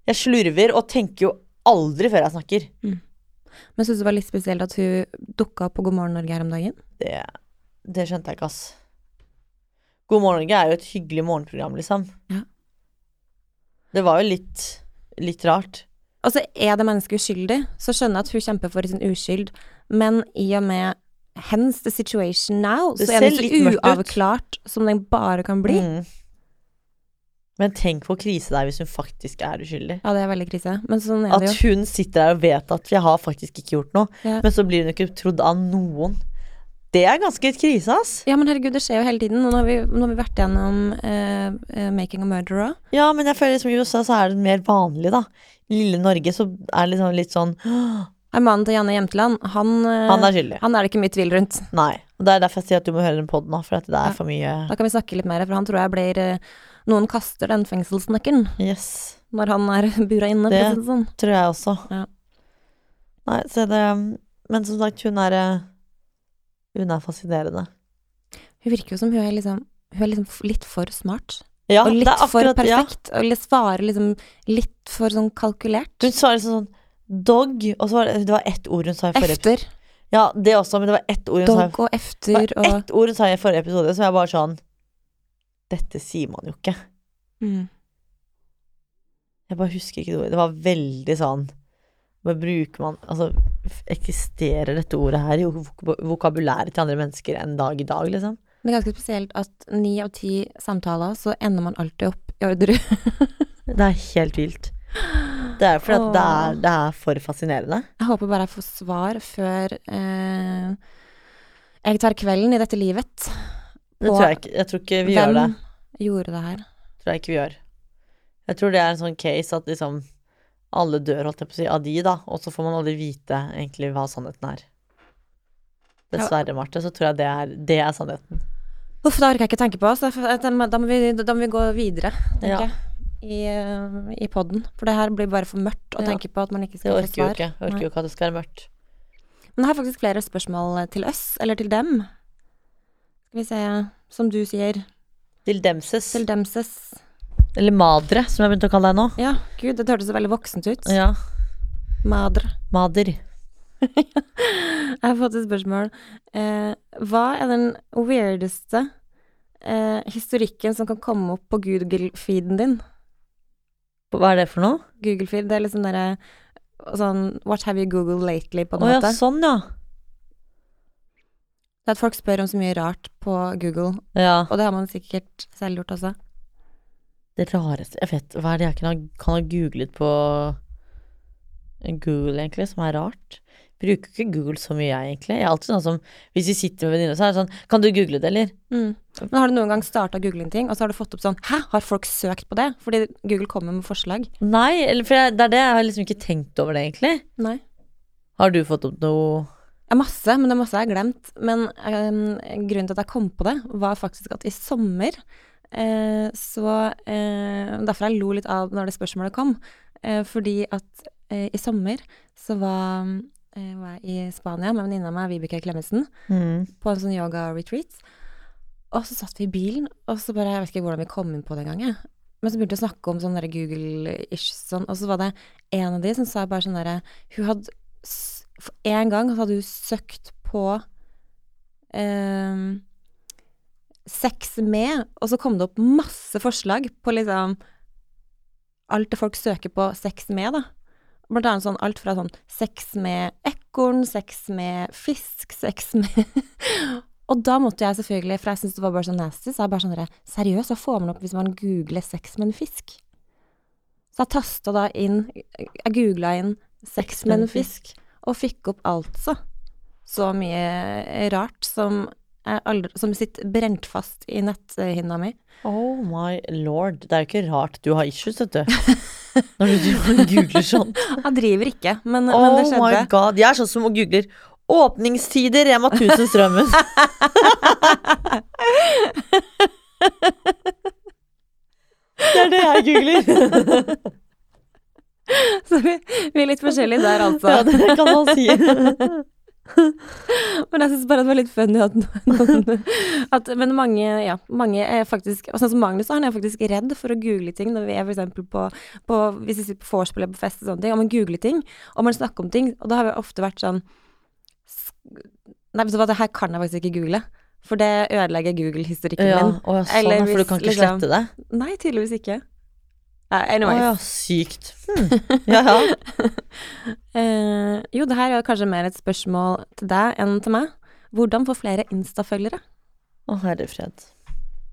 Jeg slurver og tenker jo aldri før jeg snakker. Men syns du det var litt spesielt at hun dukka opp på God morgen Norge her om dagen? Det, det skjønte jeg ikke, ass. God morgen Norge er jo et hyggelig morgenprogram, liksom. Ja. Det var jo litt, litt rart. Altså, er det mennesket uskyldig, så skjønner jeg at hun kjemper for sin uskyld, men i og med hence the situation now, Det så er det så ut. uavklart som den bare kan bli. Mm. Men tenk hvor krise det er hvis hun faktisk er uskyldig. Ja, det er veldig krise. Men sånn er At det jo. hun sitter der og vet at 'jeg har faktisk ikke gjort noe', Ja. men så blir hun ikke trodd av noen. Det er ganske et krise, ass. Ja, men herregud, det skjer jo hele tiden. Nå har vi, nå har vi vært gjennom eh, 'Making a Murderer'. Ja, men jeg føler liksom i USA så er det mer vanlig, da. I lille Norge så er det liksom litt sånn Er mannen til Janne Jemteland, han, eh, Han er skyldig. han er det ikke mye tvil rundt. Nei. Og det er derfor jeg sier at du må høre den poden nå, for at det er Ja. for mye Da kan vi snakke litt mer, for han tror jeg blir Noen kaster den fengselsnøkkelen Yes. når han er [LAUGHS] bura inne, Det- sånn. Tror jeg også. Ja. Nei, så det Men som sagt, hun er Hun er fascinerende. Hun virker jo som hun er liksom Hun er liksom litt for smart. Ja, og litt det er for akkurat ja. perfekt. Og svarer liksom litt for sånn kalkulert. Hun svarer liksom sånn dog, og så var det, det var ett ord hun sa i forrige. Efter. Ja, det også, men det var ett ord hun sa Dog og efter Det efter var og ett ord hun sa i forrige episode som jeg bare sånn Dette sier man jo ikke. mm. Jeg bare husker ikke det ordet. Det var veldig sånn Bare bruker man Altså, eksisterer dette ordet her i vokabulæret til andre mennesker en dag i dag, liksom? Det er ganske spesielt at ni av ti samtaler, så ender man alltid opp i ordre. [LAUGHS] Det er helt vilt. Det er fordi at det er, det er for fascinerende. Jeg håper bare jeg får svar før eh, jeg tar kvelden i dette livet. Det tror jeg ikke. Jeg tror ikke vi gjør det. Hvem gjorde det her? tror jeg ikke vi gjør. Jeg tror det er en sånn case at liksom alle dør, holdt jeg på å si, av de, da, og så får man aldri vite egentlig hva sannheten er. Dessverre, Marte, så tror jeg det er, det er sannheten. Uff, det orker jeg ikke tenke på Så Da, må- vi, da må vi gå videre, tenker Ja. jeg. I, eh, I podden. For det her blir bare for mørkt å Ja. tenke på at man ikke skal få svar. Jeg orker jo ikke at det skal være mørkt. Men jeg har faktisk flere spørsmål til oss, eller til dem. Skal vi se Som du sier. Til demses. Til demses. Eller madre, som jeg begynte å kalle deg nå. Ja, gud, det hørtes så veldig voksent ut. Ja. Madre. Mader. [LAUGHS] Jeg har fått et spørsmål. Eh, hva er den weirdeste eh, historikken som kan komme opp på Google-feeden din? Hva er det for noe? Google-feed, det er liksom derre sånn What have you Googled lately, på en Å ja, sånn, ja. Det er at folk spør om så mye rart på Google, Ja. og det har man sikkert selv gjort også. Det rareste Jeg vet Hva er det jeg kan ha, kan ha googlet på Google, egentlig, som er rart? Bruker ikke Google så mye, jeg, egentlig. Jeg er alltid sånn som Hvis vi sitter med venninner, så er det sånn Kan du google det, eller? Mm. Men har du noen gang starta googling ting, og så har du fått opp sånn Hæ, har folk søkt på det? Fordi Google kommer med forslag. Nei, eller for jeg, det er det. Jeg har liksom ikke tenkt over det, egentlig. Nei. Har du fått opp noe Ja, masse, men det er masse jeg har glemt. Men eh, grunnen til at jeg kom på det, var faktisk at i sommer eh, så eh, Derfor jeg lo litt av når det spørsmålet kom. Eh, fordi at eh, i sommer så var, eh, var jeg i Spania med venninna mi, Vibeke Klemetsen, mm. på en sånn yoga-retreat. Og så satt vi i bilen, og så bare Jeg vet ikke hvordan vi kom inn på det engang, jeg. Men så begynte vi å snakke om sånn Google-ish sånn, og så var det en av de som sa bare sånn derre Hun hadde For en gang så hadde hun søkt på ehm, sex med, og så kom det opp masse forslag på liksom alt det folk søker på sex med, da. Blant annet sånn alt fra sånn sex med ekorn, sex med fisk, sex med [LAUGHS] Og da måtte jeg selvfølgelig, for jeg syntes det var bare så nasty, så jeg bare sånn derre Seriøst, hva får man opp hvis man googler sex med en fisk? Så jeg tasta da inn Jeg googla inn sex med en fisk, og fikk opp altså så mye rart som aldri, som sitter brent fast i netthinna mi. Oh my lord. Det er jo ikke rart du har issues, vet du. Når du googler sånn. [LAUGHS] Jeg driver ikke, men, men Oh my god. Jeg er sånn som googler åpningstider Rema 1000 Strømmen. [LAUGHS] jeg googler. [LAUGHS] Så vi, vi er litt forskjellige der, altså. Ja, det kan man si. Men jeg syns bare det var litt funny at noen at, Men mange, ja, mange er faktisk og Sånn som Magnus, han er faktisk redd for å google ting når vi er eksempel på, på Hvis vi sitter på vorspiel eller på fest og sånne ting, og man googler ting, og man snakker om ting, og da har vi ofte vært sånn Nei, vet du hva, det her kan jeg faktisk ikke google. For det ødelegger Google-historikken Ja, min. å, sånn, Eller hvis, for du kan ikke liksom- slette det? Nei, tydeligvis ikke. Å anyways. ja, sykt. Hmm. Ja, ja. uh, [LAUGHS] jo, det her er kanskje mer et spørsmål til deg enn til meg. Hvordan få flere Insta-følgere? Å, herre fred.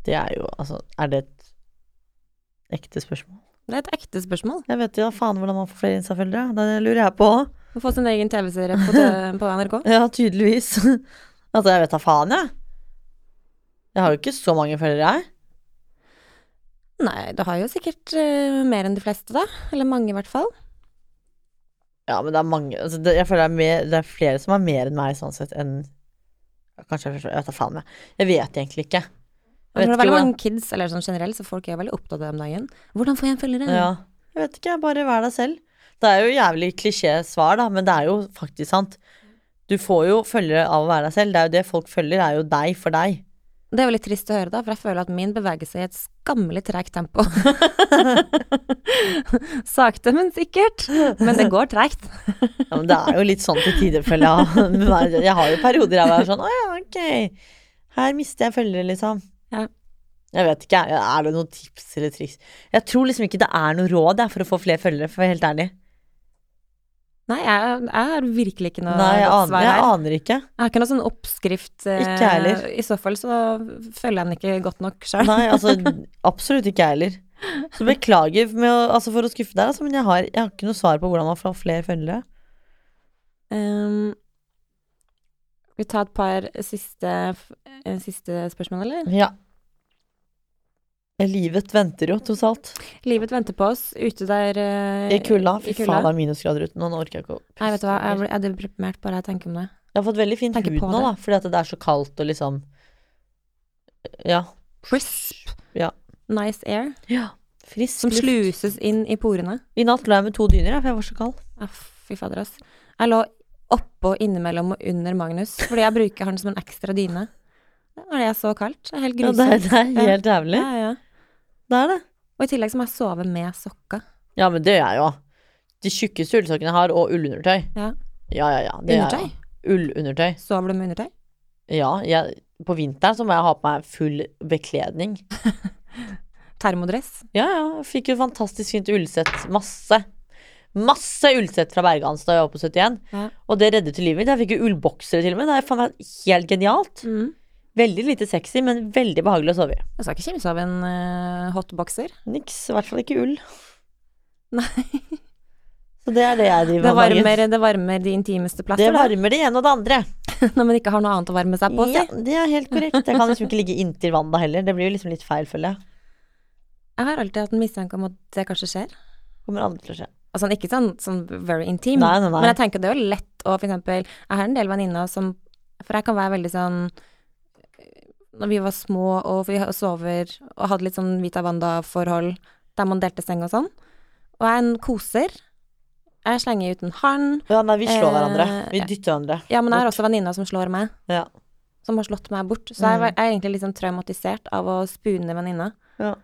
Det er jo Altså, er det et ekte spørsmål? Det er et ekte spørsmål. Jeg vet jo da faen hvordan man får flere Insta-følgere. Det lurer jeg på. Å få sin egen TV-serie på, [LAUGHS] på NRK. Ja, tydeligvis. [LAUGHS] altså, jeg vet da faen, jeg. Jeg har jo ikke så mange følgere, jeg. Nei, du har jo sikkert uh, mer enn de fleste, da. Eller mange, i hvert fall. Ja, men det er mange altså, det, Jeg føler det er, mer, det er flere som har mer enn meg, sånn sett, enn Kanskje jeg, vet da faen, jeg. Jeg vet egentlig ikke. Jeg vet det er veldig mange kids, eller sånn generelt, så folk er veldig opptatt av det om dagen. Hvordan får jeg en følgere? Ja. Jeg vet ikke, bare vær deg selv. Det er jo jævlig klisjé-svar, da, men det er jo faktisk sant. Du får jo følgere av å være deg selv. Det er jo det folk følger, er jo deg for deg. Det er jo litt trist å høre, da, for jeg føler at min beveger seg i et skammelig tregt tempo. [LAUGHS] Sakte, men sikkert. Men det går tregt. Ja, men det er jo litt sånn til tider, føler jeg. Jeg har jo perioder å være sånn Å ja, ok. Her mister jeg følgere, liksom. Ja. Jeg vet ikke, er det noen tips eller triks? Jeg tror liksom ikke det er noe råd jeg, for å få flere følgere, for å være helt ærlig. Nei, jeg, jeg har virkelig ikke noe Nei, jeg aner, svar jeg aner ikke. Jeg har ikke noe sånn oppskrift. eh, Ikke heller. I så fall så følger jeg den ikke godt nok sjøl. Nei, altså [LAUGHS] absolutt ikke jeg heller. Så beklager med å, altså, for å skuffe deg, altså, men jeg har, jeg har ikke noe svar på hvordan man får flere følgere. Um, vi tar et par siste, eh, siste spørsmål, eller? Ja. Livet venter jo, tross alt. Livet venter på oss ute der uh, I kulda. Fy faen, det er minusgrader ute nå. Nå orker jeg ikke å Nei, vet du hva, jeg er deprimert bare jeg tenker om det. Jeg har fått veldig fin hud nå, da, fordi at det er så kaldt og liksom Ja. Crisp. Ja. Nice air. ja. Frisk Som luft. sluses inn i porene. I natt lå jeg med to dyner, for jeg var så kald. Ja, fy fader, ass. Jeg lå oppå, innimellom og under Magnus, fordi jeg bruker han som en ekstra dyne. Når det er så kaldt. Det er helt Ja, det, er, det er helt jævlig. Ja. Det er det. Og i tillegg så må jeg sove med sokker. Ja, men det gjør jeg jo. De tjukkeste ullsokkene jeg har, og ullundertøy. Ja. Ja, ja, ja. Det er Undertøy? Ullundertøy. Sover du med undertøy? Ja, jeg, på vinteren så må jeg ha på meg full bekledning. [LAUGHS] Termodress? Ja, ja. Jeg fikk jo fantastisk fint ullsett. Masse. Masse ullsett fra Bergans da jeg var på 71. Ja. Og det reddet til livet mitt. Jeg fikk jo ullboksere til og med. Det er faen meg helt genialt. Mm. Veldig lite sexy, men veldig behagelig å sove i. Jeg skal ikke kimse av en uh, hotboxer. Niks. I hvert fall ikke ull. [LAUGHS] Nei. Så det er det jeg driver med. varmer, det varmer de intimeste Det plasser, da. varmer det ene og det andre. [LAUGHS] Når man ikke har noe annet å varme seg på. Ja, det er helt korrekt. Jeg kan liksom ikke ligge inntil vann da heller. Det blir jo liksom litt feil, føler jeg. Jeg har alltid hatt en mistanke om at det kanskje skjer. Kommer aldri til å skje. Altså ikke sånn, sånn very intim, Nei, nei, nei. men jeg tenker det er jo lett å for eksempel Jeg har en del venninner som For jeg kan være veldig sånn Når vi var små og vi sover og hadde litt sånn Vita Wanda-forhold der man delte seng og sånn, og jeg er en koser Jeg slenger ut en hånd. Ja, nei, vi slår Eh, hverandre. Vi dytter hverandre. Ja, men jeg har også venninna som slår meg. Ja. Som har slått meg bort. Så jeg Mm. jeg er egentlig litt sånn traumatisert av å spune venninna. Ja.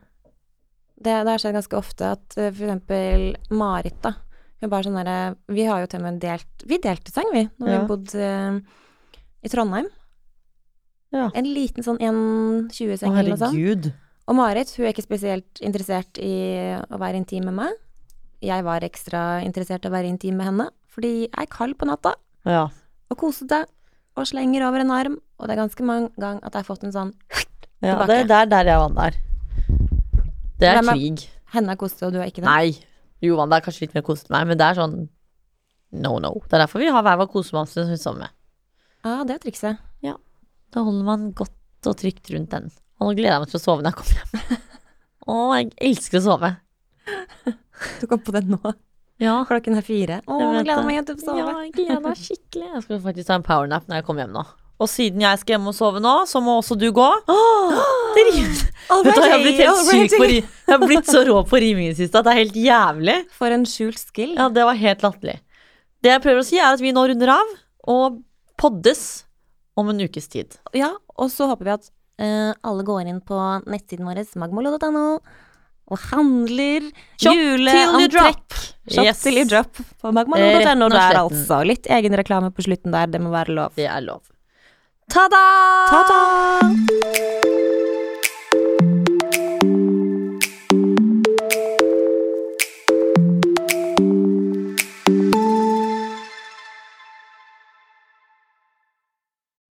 Det, det har skjedd ganske ofte at eh, for eksempel Marit, da. Hun bare sånn derre Vi har jo til og med delt Vi delte seng, vi, når Ja. vi bodde eh, i Trondheim. Ja. En liten sånn 1,20-seng Å, eller noe sånt. Og Marit, hun er ikke spesielt interessert i å være intim med meg. Jeg var ekstra interessert i å være intim med henne, fordi jeg er kald på natta Ja. og kosete og slenger over en arm, og det er ganske mange ganger at jeg har fått en sånn [SNIFFS] ja Tilbake. det, det er der jeg vant der. Det er Hvem krig. Henne er kosete, og du er ikke det. Nei. Jo, det er kanskje litt mer koset meg, men det er sånn no, no. Det er derfor vi har hver vår kosemamse som vi sover med. Ja, det er trikset. Da holder man godt og trygt rundt den. Og nå gleder jeg meg til å sove når jeg kommer hjem. [LAUGHS] Å, jeg elsker å sove. Du kom på det nå. Ja. Klokken er fire. Å, nå gleder jeg meg til å sove. Ja, jeg gleder meg skikkelig. Jeg skal faktisk ta en powernap når jeg kommer hjem nå. Og siden jeg skal hjem og sove nå, så må også du gå. [GASPS] Det rimer. Vet du jeg har blitt helt syk på rim. Jeg har blitt så rå på riming i det siste at det er helt jævlig. For en skjult skill. Ja, det var helt latterlig. Det jeg prøver å si, er at vi nå runder av og poddes om en ukes tid. Ja, og så håper vi at uh, alle går inn på nettsiden vår magmolo.no og handler juleantrekk. Shop Yes. till you drop på magmolo.no. Det er altså litt egen reklame på slutten der, det må være lov. Det er lov. Ta-da! Ta-ta!